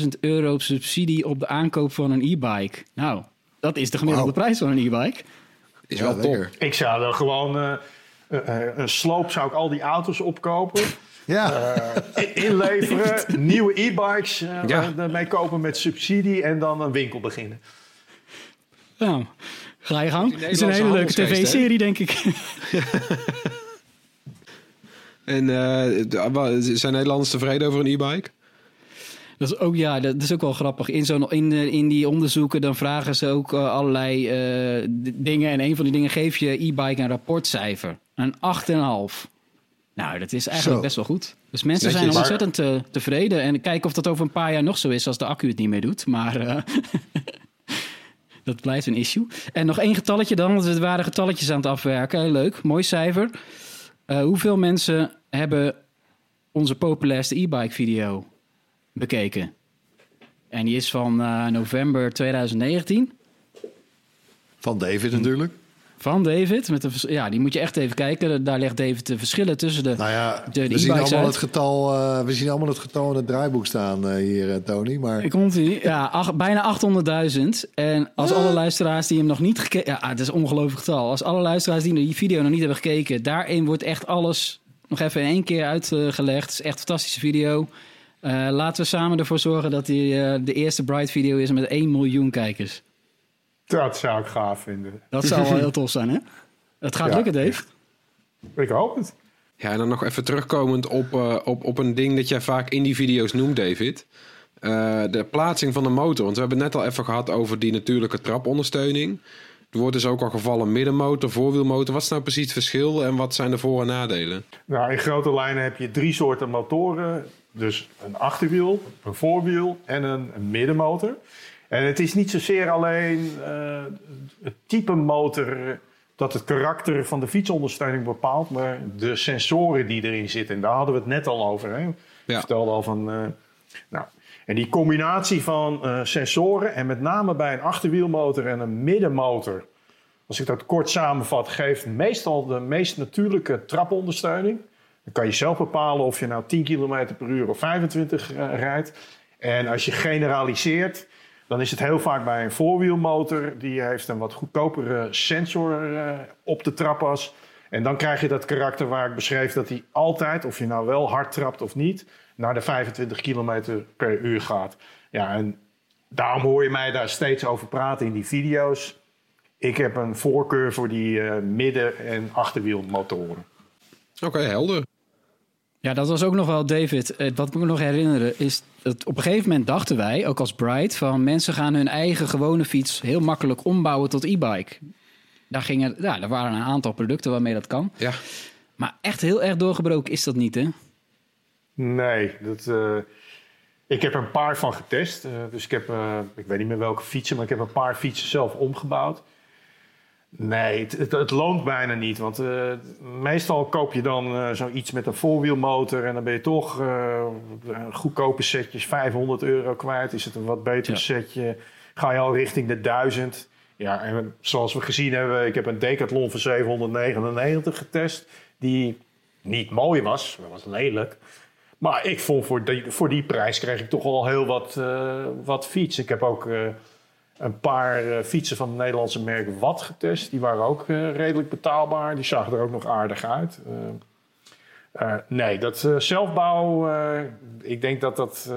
2.500 euro subsidie op de aankoop van een e-bike. Nou, dat is de gemiddelde wow. prijs van een e-bike. Is ja, wel top. Ik zou dan gewoon een sloop, zou ik al die auto's opkopen. Ja. Uh, inleveren, nieuwe e-bikes uh, ja. mee kopen met subsidie en dan een winkel beginnen. Nou, ga je gang. Het is een hele leuke tv-serie, denk ik. en uh, zijn Nederlanders tevreden over een e-bike? Dat is ook, ja, dat is ook wel grappig. In, zo'n in, in die onderzoeken dan vragen ze ook allerlei dingen. En een van die dingen geef je e-bike een rapportcijfer. Een 8,5. Nou, dat is eigenlijk zo. best wel goed. Dus mensen zijn ontzettend uh, tevreden. En kijken of dat over een paar jaar nog zo is als de accu het niet meer doet. Maar uh, dat blijft een issue. En nog één getalletje dan, want we waren getalletjes aan het afwerken. Leuk, mooi cijfer. Uh, hoeveel mensen hebben onze populairste e-bike video bekeken? En die is van november 2019. Van David natuurlijk. Van David. Met de, ja, die moet je echt even kijken. Daar legt David de verschillen tussen de. Nou ja, de, de we, zien allemaal het getal, uh, we zien allemaal het getal in het draaiboek staan uh, hier, uh, Tony. Maar... Ik komt hij. Ja, ach, bijna 800.000. En als alle luisteraars die hem nog niet gekeken. Ja, het is een ongelooflijk getal. Als alle luisteraars die die video nog niet hebben gekeken. Daarin wordt echt alles nog even in één keer uitgelegd. Het is echt een fantastische video. laten we samen ervoor zorgen dat die de eerste Bright video is met 1 miljoen kijkers. Dat zou ik gaaf vinden. Dat zou wel heel tof zijn, hè? Het gaat ja, lukken, Dave. Ik hoop het. Ja, en dan nog even terugkomend op, uh, op, op een ding dat jij vaak in die video's noemt, David. Uh, de plaatsing van de motor. Want we hebben het net al even gehad over die natuurlijke trapondersteuning. Er wordt dus ook al gevallen middenmotor, voorwielmotor. Wat is nou precies het verschil en wat zijn de voor- en nadelen? Nou, in grote lijnen heb je drie soorten motoren. Dus een achterwiel, een voorwiel en een, een middenmotor. En het is niet zozeer alleen uh, het type motor dat het karakter van de fietsondersteuning bepaalt, maar de sensoren die erin zitten. En daar hadden we het net al over. Hè? Ja. vertelde al van. Uh, nou, en die combinatie van uh, sensoren, en met name bij een achterwielmotor en een middenmotor, als ik dat kort samenvat, geeft meestal de meest natuurlijke trapondersteuning. Dan kan je zelf bepalen of je nou 10 km per uur of 25 rijdt. En als je generaliseert, dan is het heel vaak bij een voorwielmotor. Die heeft een wat goedkopere sensor uh, op de trappas. En dan krijg je dat karakter waar ik beschreef dat hij altijd, of je nou wel hard trapt of niet, naar de 25 km per uur gaat. Ja, en daarom hoor je mij daar steeds over praten in die video's. Ik heb een voorkeur voor die uh, midden- en achterwielmotoren. Oké, helder. Ja, dat was ook nog wel, David. Eh, wat ik me nog herinneren is dat op een gegeven moment dachten wij, ook als Bright, van mensen gaan hun eigen gewone fiets heel makkelijk ombouwen tot e-bike. Daar, gingen, ja, er waren een aantal producten waarmee dat kan. Ja. Maar echt heel erg doorgebroken is dat niet, hè? Nee, dat, uh, ik heb er een paar van getest. Uh, dus ik heb, uh, ik weet niet meer welke fietsen, maar ik heb een paar fietsen zelf omgebouwd. Nee, het, het, loont bijna niet. Want uh, meestal koop je dan uh, zoiets met een voorwielmotor. En dan ben je toch uh, goedkope setjes 500 euro kwijt. Is het een wat beter ja. setje? Ga je al richting de 1000. Ja, en zoals we gezien hebben, ik heb een Decathlon van 799 getest. Die niet mooi was, dat was lelijk. Maar ik vond voor die, voor die prijs kreeg ik toch al heel wat, wat fiets. Ik heb ook een paar uh, fietsen van het Nederlandse merk Watt getest. Die waren ook uh, redelijk betaalbaar. Die zagen er ook nog aardig uit. Uh, nee, dat zelfbouw, ik denk dat dat...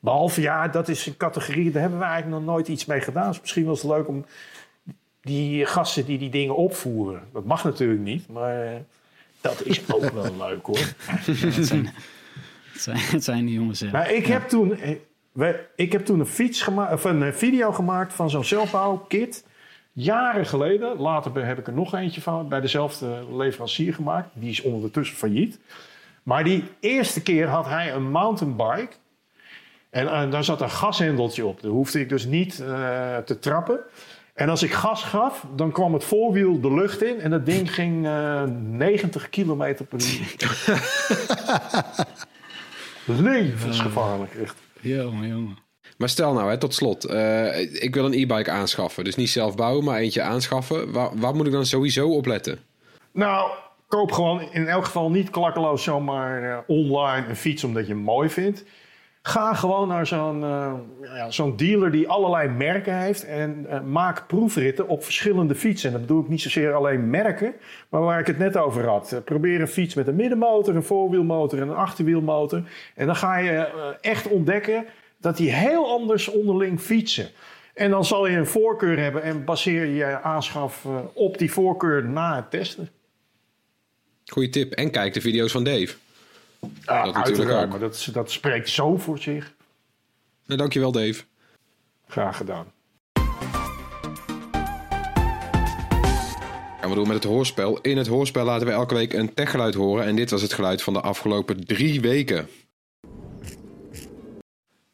behalve, ja, dat is een categorie... daar hebben we eigenlijk nog nooit iets mee gedaan. Dus misschien was het leuk om die gasten die die dingen opvoeren... dat mag natuurlijk niet, maar dat is ook wel leuk hoor. Ja, het, zijn, het zijn, het zijn die jongens. Maar ik heb toen, eh, we- ik heb toen een, fiets gemaakt, of een eh, video gemaakt van zo'n zelfbouwkit. Jaren geleden. Later heb ik er nog eentje van bij dezelfde leverancier gemaakt. Die is ondertussen failliet. Maar die eerste keer had hij een mountainbike. En eh, daar zat een gashendeltje op. Daar hoefde ik dus niet eh, te trappen. En als ik gas gaf, dan kwam het voorwiel de lucht in. En dat ding ging eh 90 kilometer per uur. Levensgevaarlijk, echt. Jongen, jongen. Maar stel nou, hè, tot slot. eh, ik wil een e-bike aanschaffen. Dus niet zelf bouwen, maar eentje aanschaffen. Waar, waar moet ik dan sowieso op letten? Nou, koop gewoon in elk geval niet klakkeloos zomaar eh, online een fiets omdat je hem mooi vindt. Ga gewoon naar zo'n eh, ja, zo'n dealer die allerlei merken heeft en eh, maak proefritten op verschillende fietsen. En dat bedoel ik niet zozeer alleen merken, maar waar ik het net over had. Eh, probeer een fiets met een middenmotor, een voorwielmotor en een achterwielmotor. En dan ga je echt ontdekken dat die heel anders onderling fietsen. En dan zal je een voorkeur hebben en baseer je je aanschaf op die voorkeur na het testen. Goeie tip. En kijk de video's van Dave. Ja, Dat natuurlijk uiteraard, ook. maar dat, dat spreekt zo voor zich. Nou, dankjewel Dave. Graag gedaan. Gaan we door met het hoorspel. In het hoorspel laten we elke week een techgeluid horen. En dit was het geluid van de afgelopen drie weken.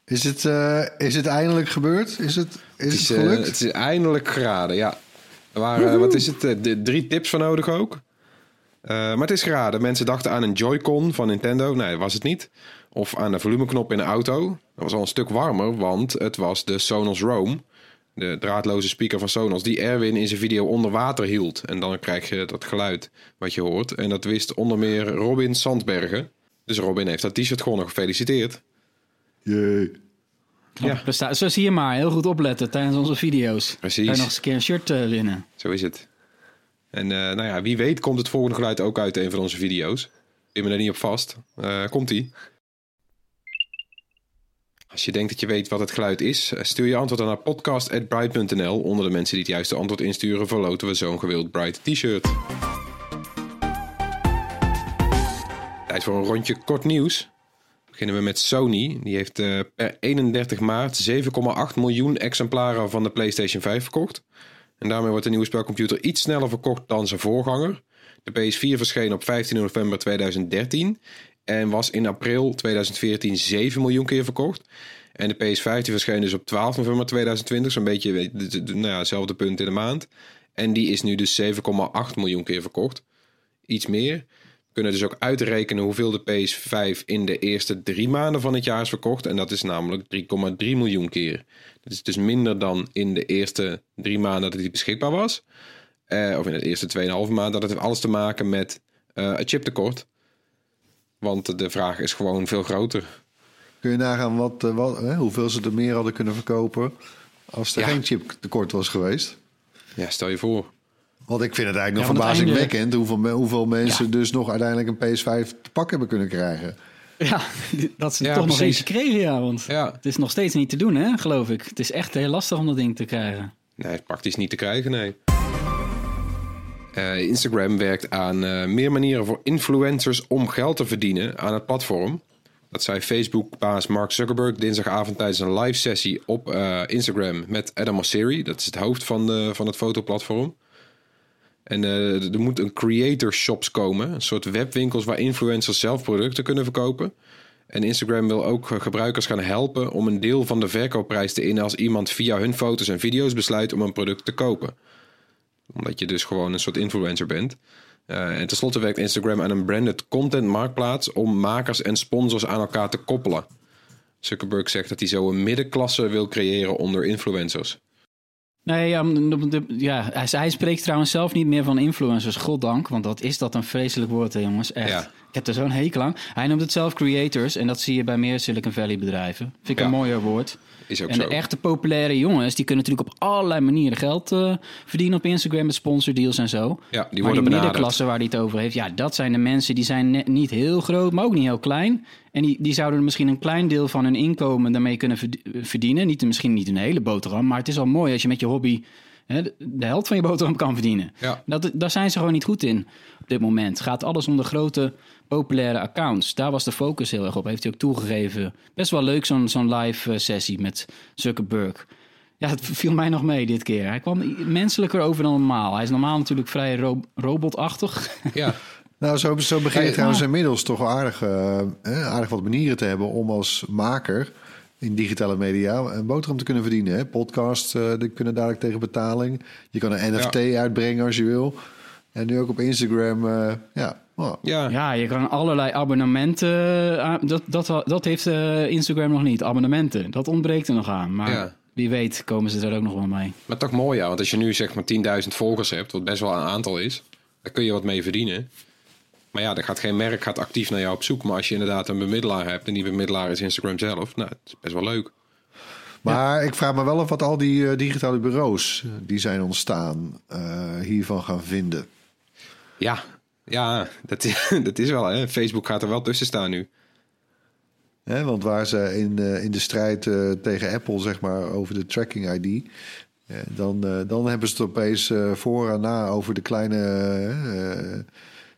Is het, eh, is het eindelijk gebeurd? Is het, is Het is, eh, gelukt? het is eindelijk geraden, ja. Er waren, wat is het, eh, de, drie tips voor nodig ook. Eh, maar het is geraden. Mensen dachten aan een Joy-Con van Nintendo. Nee, dat was het niet. Of aan de volumeknop in een auto. Dat was al een stuk warmer, want het was de Sonos Roam. De draadloze speaker van Sonos, die Erwin in zijn video onder water hield. En dan krijg je dat geluid wat je hoort. En dat wist onder meer Robin Sandbergen. Dus Robin heeft dat t-shirt gewonnen. Gefeliciteerd. Jee. Ja. Zo zie je maar, heel goed opletten tijdens onze video's. Precies. Kan je nog eens een keer een shirt eh, winnen. Zo is het. En eh, nou ja, wie weet komt het volgende geluid ook uit een van onze video's. Pin me er niet op vast. Eh, Komt-ie. Als je denkt dat je weet wat het geluid is, eh, stuur je antwoord dan naar podcast.bright.nl. Onder de mensen die het juiste antwoord insturen, verloten we zo'n gewild Bright t-shirt. Tijd voor een rondje kort nieuws. Beginnen we met Sony. Die heeft per 31 maart 7,8 miljoen exemplaren van de PlayStation 5 verkocht. En daarmee wordt de nieuwe spelcomputer iets sneller verkocht dan zijn voorganger. De PS4 verscheen op 15 november 2013 en was in april 2014 7 miljoen keer verkocht. En de PS5 die verscheen dus op 12 november 2020, zo'n beetje nou ja, hetzelfde punt in de maand. En die is nu dus 7,8 miljoen keer verkocht. Iets meer. Kunnen dus ook uitrekenen hoeveel de PS5 in de eerste drie maanden van het jaar is verkocht. En dat is namelijk 3,3 miljoen keer. Dat is dus minder dan in de eerste drie maanden dat die beschikbaar was. Eh, of in de eerste 2,5 maand. Dat heeft alles te maken met eh het chiptekort. Want de vraag is gewoon veel groter. Kun je nagaan wat, eh, wat, hè, hoeveel ze er meer hadden kunnen verkopen als er Ja. geen chiptekort was geweest? Ja, stel je voor. Want ik vind het eigenlijk nog verbazingwekkend hoeveel, hoeveel mensen Ja. dus nog uiteindelijk een PS5 te pak hebben kunnen krijgen. Ja, dat ze Ja, toch nog eentje kregen, ja. Want Ja. het is nog steeds niet te doen, hè, geloof ik. Het is echt heel lastig om dat ding te krijgen. Nee, praktisch niet te krijgen, nee. Eh, Instagram werkt aan eh, meer manieren voor influencers om geld te verdienen aan het platform. Dat zei Facebook-baas Mark Zuckerberg dinsdagavond tijdens een live sessie op eh, Instagram met Adam Mosseri. Dat is het hoofd van, de, van het fotoplatform. En eh, er moet een creator shops komen, een soort webwinkels waar influencers zelf producten kunnen verkopen. En Instagram wil ook eh, gebruikers gaan helpen om een deel van de verkoopprijs te innen als iemand via hun foto's en video's besluit om een product te kopen. Omdat je dus gewoon een soort influencer bent. Eh, en tenslotte werkt Instagram aan een branded content marktplaats om makers en sponsors aan elkaar te koppelen. Zuckerberg zegt dat hij zo een middenklasse wil creëren onder influencers. Nee, ja, ja hij, spreekt trouwens zelf niet meer van influencers, goddank. Want dat is dat een vreselijk woord, hè, jongens. Echt. Ik heb er zo'n hekel aan. Hij noemt het zelf creators en dat zie je bij meer Silicon Valley bedrijven. Vind ik Ja. een mooier woord. Is ook En zo. echte populaire jongens, die kunnen natuurlijk op allerlei manieren geld eh, verdienen op Instagram met sponsordeals en zo. Ja, die maar worden die benaderd. middenklasse waar hij het over heeft, ja, dat zijn de mensen die zijn net niet heel groot, maar ook niet heel klein. En die, die zouden misschien een klein deel van hun inkomen daarmee kunnen verd- verdienen. Niet, misschien niet een hele boterham, maar het is al mooi als je met je hobby de, de helft van je boterham kan verdienen. Ja. Dat, daar zijn ze gewoon niet goed in op dit moment. Gaat alles om de grote populaire accounts. Daar was de focus heel erg op. Heeft hij ook toegegeven. Best wel leuk zo'n zo'n live eh, sessie met Zuckerberg. Ja, het viel mij nog mee dit keer. Hij kwam menselijker over dan normaal. Hij is normaal natuurlijk vrij ro- robotachtig. Ja, Nou, zo, zo begin je Ja, trouwens inmiddels toch aardig, eh, aardig wat manieren te hebben om als maker in digitale media een boterham te kunnen verdienen. Hè? Podcasts eh, die kunnen dadelijk tegen betaling. Je kan een NFT uitbrengen als je wil. En nu ook op Instagram. eh, ja, oh, ja. Ja, je kan allerlei abonnementen. aan- Dat, dat, dat heeft eh, Instagram nog niet. Abonnementen. Dat ontbreekt er nog aan. Maar Ja. wie weet komen ze er ook nog wel mee. Maar toch mooi, ja. Want als je nu zeg maar 10.000 volgers hebt, wat best wel een aantal is, dan kun je wat mee verdienen. Maar ja, er gaat geen merk gaat actief naar jou op zoek. Maar als je inderdaad een bemiddelaar hebt, en die bemiddelaar is Instagram zelf, nou, het is best wel leuk. Maar ik vraag me wel af wat al die eh, digitale bureaus eh, die zijn ontstaan eh, hiervan gaan vinden. Ja, ja dat, is, dat is wel, hè. Facebook gaat er wel tussen staan nu. Hè, want waar ze in, in de strijd tegen Apple, zeg maar, over de tracking ID. dan, dan hebben ze het opeens voor en na over de kleine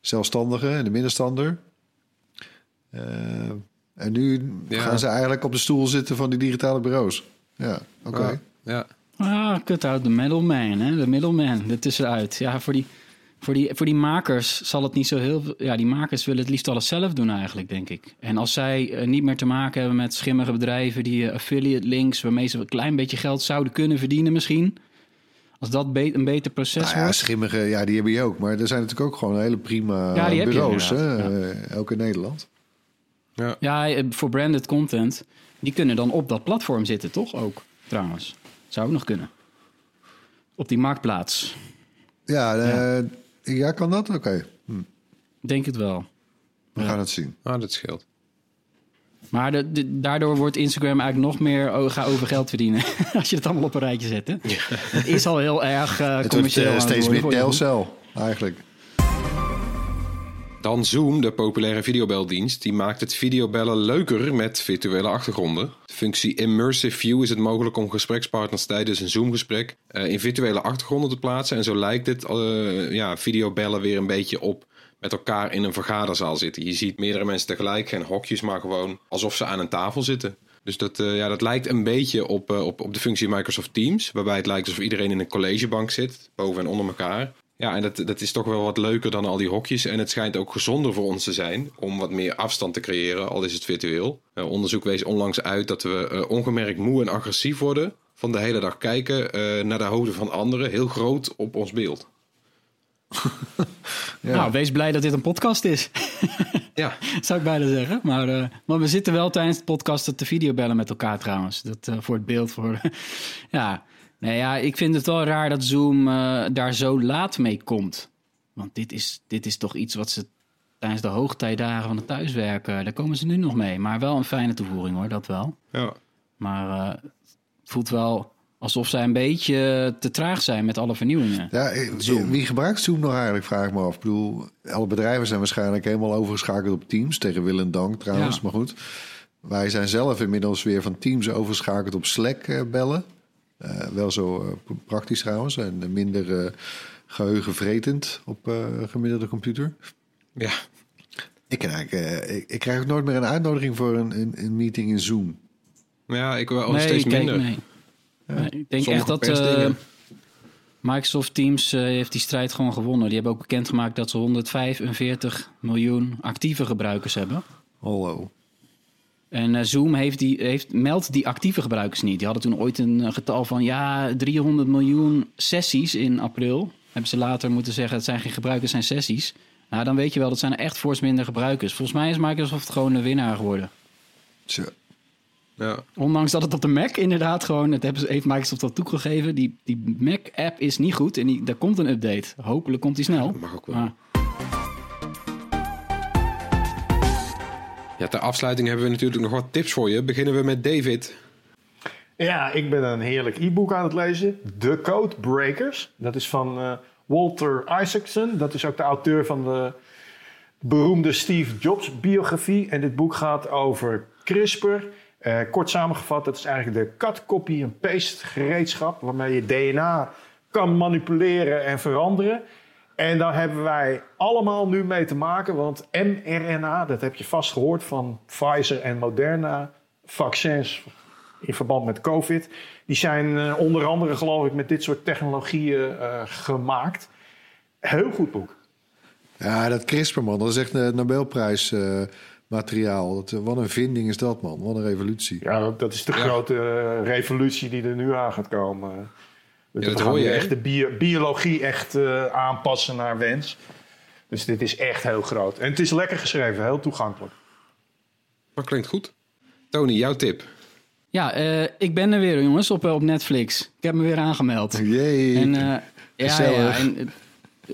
zelfstandigen en de middenstander. Eh, en nu Ja. gaan ze eigenlijk op de stoel zitten van die digitale bureaus. Ja, oké. Ja. Ah, cut out de middleman, hè? De middleman, er tussenuit. Ja, voor die, voor, die, voor die makers zal het niet zo heel veel... Ja, die makers willen het liefst alles zelf doen eigenlijk, denk ik. En als zij eh, niet meer te maken hebben met schimmige bedrijven... die eh, affiliate links, waarmee ze een klein beetje geld zouden kunnen verdienen misschien... Als dat be- een beter proces Nou ja, wordt... schimmige, ja, die hebben je ook. Maar er zijn natuurlijk ook gewoon hele prima Ja, die heb je bureaus, hè, eh, ook in Nederland. Ja, eh, voor branded content, die kunnen dan op dat platform zitten, toch? Ook, trouwens. Zou ook nog kunnen. Op die marktplaats. Ja, eh, ja. kan dat? Oké, hm, Denk het wel. we gaan het zien. Ah, dat scheelt. Maar de, de- daardoor wordt Instagram eigenlijk nog meer oh, ga over geld verdienen. Als je het allemaal op een rijtje zet. Hè? Het is al heel erg eh Het wordt commercieel. eh, steeds meer telcel, eigenlijk. Dan Zoom, de populaire videobeldienst, die maakt het videobellen leuker met virtuele achtergronden. De functie Immersive View is het mogelijk om gesprekspartners tijdens een Zoom-gesprek eh, in virtuele achtergronden te plaatsen. En zo lijkt het eh, ja, videobellen weer een beetje op met elkaar in een vergaderzaal zitten. Je ziet meerdere mensen tegelijk, geen hokjes, maar gewoon alsof ze aan een tafel zitten. Dus dat, eh, ja, dat lijkt een beetje op, eh, op, op de functie Microsoft Teams, waarbij het lijkt alsof iedereen in een collegebank zit, boven en onder elkaar. Ja, en dat, dat is toch wel wat leuker dan al die hokjes. En het schijnt ook gezonder voor ons te zijn om wat meer afstand te creëren, al is het virtueel. Eh, onderzoek wees onlangs uit dat we ongemerkt moe en agressief worden van de hele dag kijken naar de hoofden van anderen, heel groot op ons beeld. Ja. Nou, wees blij dat dit een podcast is. Ja, Zou ik bijna zeggen. Maar, eh, maar we zitten wel tijdens het podcast te videobellen met elkaar trouwens. Dat, eh, voor het beeld. Voor, ja. Nee, ja, ik vind het wel raar dat Zoom eh, daar zo laat mee komt. Want dit is, dit is toch iets wat ze tijdens de hoogtijdagen van het thuiswerken... daar komen ze nu nog mee. Maar wel een fijne toevoeging hoor, dat wel. ja. Maar het voelt wel alsof zij een beetje te traag zijn met alle vernieuwingen. Ja, eh, wie gebruikt Zoom nog eigenlijk, vraag ik me af. Ik bedoel, alle bedrijven zijn waarschijnlijk helemaal overgeschakeld op Teams. Tegen wil en dank trouwens, Ja. maar goed. Wij zijn zelf inmiddels weer van Teams overgeschakeld op Slack eh, bellen. Eh, wel zo praktisch trouwens. En minder eh, geheugenvretend op eh, gemiddelde computer. ja. Ik, ik, ik krijg ook nooit meer een uitnodiging voor een, een, een meeting in Zoom. ja ik wil nee, steeds kijk, minder. nee. Nee, ik denk echt dat eh. Microsoft Teams eh, heeft die strijd gewoon gewonnen. Die hebben ook bekendgemaakt dat ze 145 miljoen actieve gebruikers hebben. Hallo. En eh, Zoom heeft die, heeft, meldt die actieve gebruikers niet. Die hadden toen ooit een getal van ja, 300 miljoen sessies in april. Hebben ze later moeten zeggen, het zijn geen gebruikers, het zijn sessies. Nou, dan weet je wel, dat zijn echt fors minder gebruikers. Volgens mij is Microsoft gewoon de winnaar geworden. Zo. Ja. Ondanks dat het op de Mac inderdaad gewoon, het hebben ze- heeft Microsoft al toegegeven, die, die Mac-app is niet goed en die, daar komt een update. Hopelijk komt die snel. mag ook wel. Maar, ja, ter afsluiting hebben we natuurlijk nog wat tips voor je. Beginnen we met David. Ja, ik ben een heerlijk e-book aan het lezen. The Code Breakers. Dat is van eh, Walter Isaacson. Dat is ook de auteur van de beroemde Steve Jobs biografie. En dit boek gaat over CRISPR. Eh, kort samengevat, dat is eigenlijk de cut, copy en paste gereedschap... waarmee je DNA kan manipuleren en veranderen. En daar hebben wij allemaal nu mee te maken, want mRNA, dat heb je vast gehoord van Pfizer en Moderna, vaccins in verband met COVID, die zijn eh, onder andere, geloof ik, met dit soort technologieën eh, gemaakt. Heel goed boek. Ja, dat CRISPR, man, dat is echt een Nobelprijs materiaal. Dat, wat een vinding is dat, man. Wat een revolutie. Ja, dat, is de grote eh, revolutie die er nu aan gaat komen. Ja, dat we gaan hoor je, echt de bio- biologie echt eh, aanpassen naar wens. Dus dit is echt heel groot. En het is lekker geschreven, heel toegankelijk. Dat klinkt goed. Tony, jouw tip. Ja, eh, ik ben er weer, jongens, op, eh, op Netflix. Ik heb me weer aangemeld. Jee. En, eh, ja, ja, en, eh,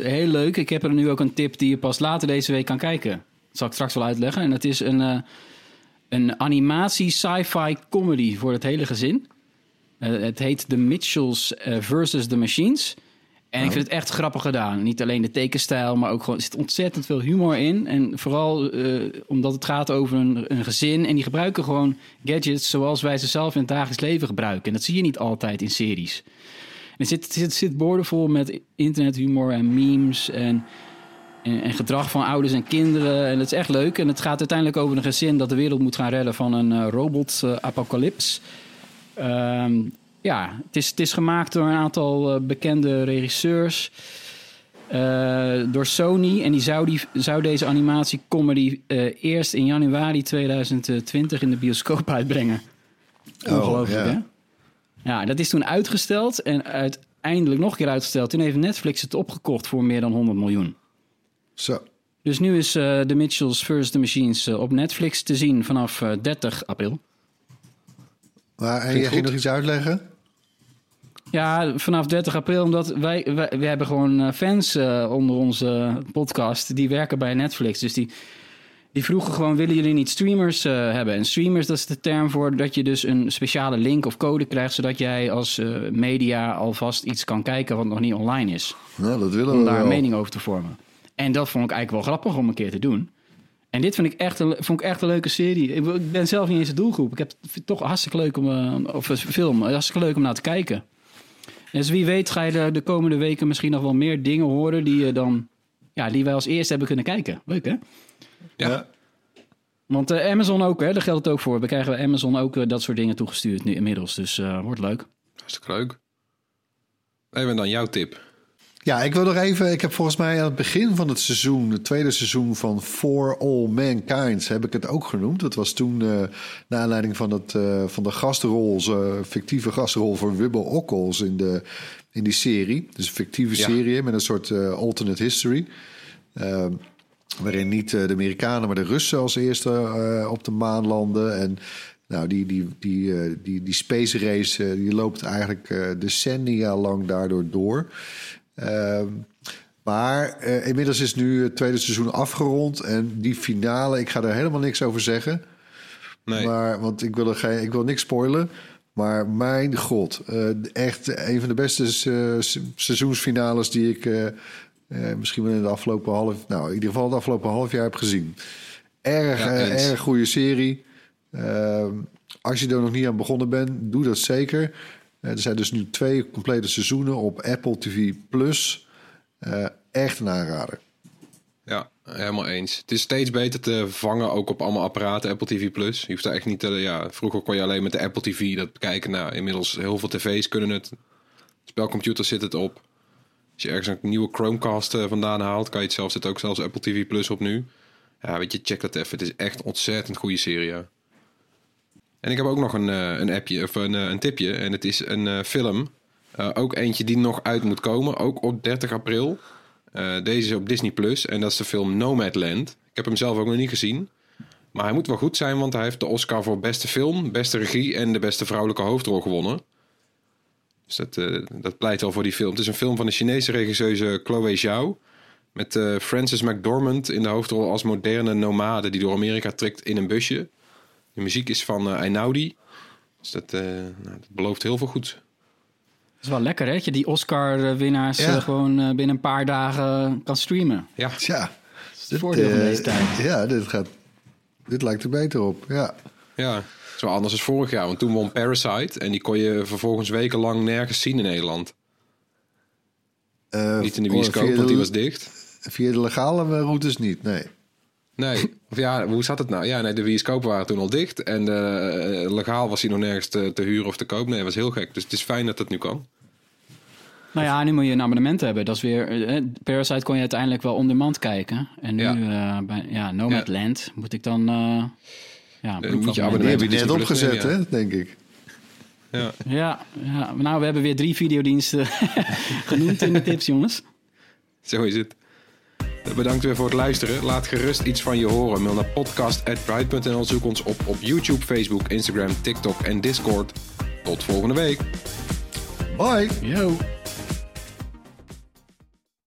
heel leuk. Ik heb er nu ook een tip die je pas later deze week kan kijken. Dat zal ik straks wel uitleggen. En het is een, eh, een animatie sci-fi comedy voor het hele gezin. Eh, het heet The Mitchells eh, versus The Machines. En ik vind het echt grappig gedaan. Niet alleen de tekenstijl, maar ook gewoon... Er zit ontzettend veel humor in. En vooral omdat het gaat over een, een gezin. En die gebruiken gewoon gadgets zoals wij ze zelf in het dagelijks leven gebruiken. En dat zie je niet altijd in series. En er zit, zit, zit boordevol met internethumor en memes en, en, en gedrag van ouders en kinderen. En het is echt leuk. En het gaat uiteindelijk over een gezin dat de wereld moet gaan redden van een eh, robot-apocalyps. Ehm, ja, het is, het is gemaakt door een aantal eh, bekende regisseurs. eh, door Sony. En die zou, die zou deze animatiecomedy eerst in januari 2020 in de bioscoop uitbrengen. Ongelooflijk, ja. hè? Ja, dat is toen uitgesteld en uiteindelijk nog een keer uitgesteld. Toen heeft Netflix het opgekocht voor meer dan 100 miljoen. Zo. Dus nu is eh The Mitchells vs. The Machines eh, op Netflix te zien vanaf eh, 30 april. Maar en ging nog iets uitleggen? Ja, vanaf 30 april, omdat wij, wij, we hebben gewoon eh, fans eh, onder onze podcast. Die werken bij Netflix. Dus die, die vroegen gewoon, willen jullie niet streamers eh, hebben? En streamers, dat is de term voor dat je dus een speciale link of code krijgt... zodat jij als eh, media alvast iets kan kijken wat nog niet online is. Nou, dat willen om we daar wel. een mening over te vormen. En dat vond ik eigenlijk wel grappig om een keer te doen. En dit vind ik echt een, vond ik echt een leuke serie. Ik ben zelf niet eens de doelgroep. Ik heb het toch hartstikke leuk om, eh, of een film, hartstikke leuk om naar te kijken. Dus wie weet ga je de, de komende weken misschien nog wel meer dingen horen die je dan, ja, die wij als eerste hebben kunnen kijken. Leuk hè? Ja. Want eh, Amazon ook, hè, daar geldt het ook voor. We krijgen bij Amazon ook eh, dat soort dingen toegestuurd nu inmiddels. Dus eh, wordt leuk. Hartstikke leuk. Even dan jouw tip. Ja, ik wil nog even. Ik heb volgens mij aan het begin van het seizoen, het tweede seizoen van For All Mankind, heb ik het ook genoemd. Dat was toen uh, naar aanleiding van, het, uh, van de gastrol, uh, fictieve gastrol voor Wibble Ockels in, de, in die serie. Dus een fictieve Ja. serie met een soort alternate history. Waarin niet de Amerikanen, maar de Russen als eerste op de maan landen. En nou, die, die, die, die, die space race die loopt eigenlijk decennia lang daardoor door. Uh, maar uh, inmiddels is nu het tweede seizoen afgerond. En die finale, ik ga er helemaal niks over zeggen. Nee. Maar, want ik wil, er geen, ik wil niks spoilen. Maar mijn god, uh, echt een van de beste seizoensfinales die ik misschien wel in de afgelopen half, nou in ieder geval het afgelopen half jaar heb gezien. Erg, Ja, erg goede serie. Uh, als je er nog niet aan begonnen bent, doe dat zeker. Uh, er zijn dus nu twee complete seizoenen op Apple TV Plus. Uh, echt een aanrader. Ja, helemaal eens. Het is steeds beter te vangen, ook op allemaal apparaten, Apple TV Plus. Je hoeft daar echt niet te, ja, vroeger kon je alleen met de Apple TV dat bekijken. Nou, inmiddels heel veel tv's kunnen het. Spelcomputers zit het op. Als je ergens een nieuwe Chromecast uh, vandaan haalt, kan je het zelf zit ook zelfs Apple TV Plus op nu. Ja, weet je, check dat even. Het is echt een ontzettend goede serie. Ja. En ik heb ook nog een, uh, een appje of een, uh, een tipje. En het is een uh, film. ook eentje die nog uit moet komen. Ook op 30 april. Deze is op Disney Plus en dat is de film Nomadland. Ik heb hem zelf ook nog niet gezien. Maar hij moet wel goed zijn, want hij heeft de Oscar voor beste film, beste regie en de beste vrouwelijke hoofdrol gewonnen. Dus dat, dat pleit al voor die film. Het is een film van de Chinese regisseuse Chloe Zhao. Met uh, Frances McDormand in de hoofdrol als moderne nomade die door Amerika trekt in een busje. De muziek is van uh, Einaudi. Dus dat, nou, dat belooft heel veel goed. Het is wel lekker, hè? Dat je die Oscar-winnaars ja. uh, gewoon uh, binnen een paar dagen kan streamen. Ja, ja. Dat is het voordeel van deze tijd. Ja, dit, gaat, dit lijkt er beter op. Ja, ja het is wel anders dan vorig jaar. Want toen won Parasite en die kon je vervolgens wekenlang nergens zien in Nederland. Eh, Niet in de oh, bioscoop, want die was dicht. Via de legale routes niet, nee. Nee, of ja, hoe zat het nou? Ja, nee, de bioscopen waren toen al dicht. En eh, legaal was hij nog nergens te, te huren of te koop. Nee, dat was heel gek. Dus het is fijn dat het nu kan. Nou ja, nu moet je een abonnement hebben. Dat is weer. eh, Parasite kon je uiteindelijk wel on demand kijken. En nu Ja. bij ja, Nomadland moet ik dan. eh ja, Dan moet je abonnement heb ik Disney net opgezet, hè, denk ik. Ja. Ja, ja, nou, we hebben weer drie videodiensten genoemd in de tips, jongens. Zo is het. Bedankt weer voor het luisteren. Laat gerust iets van je horen. Mail naar podcast.bright.nl. Zoek ons op op YouTube, Facebook, Instagram, TikTok en Discord. Tot volgende week. Bye! Yo.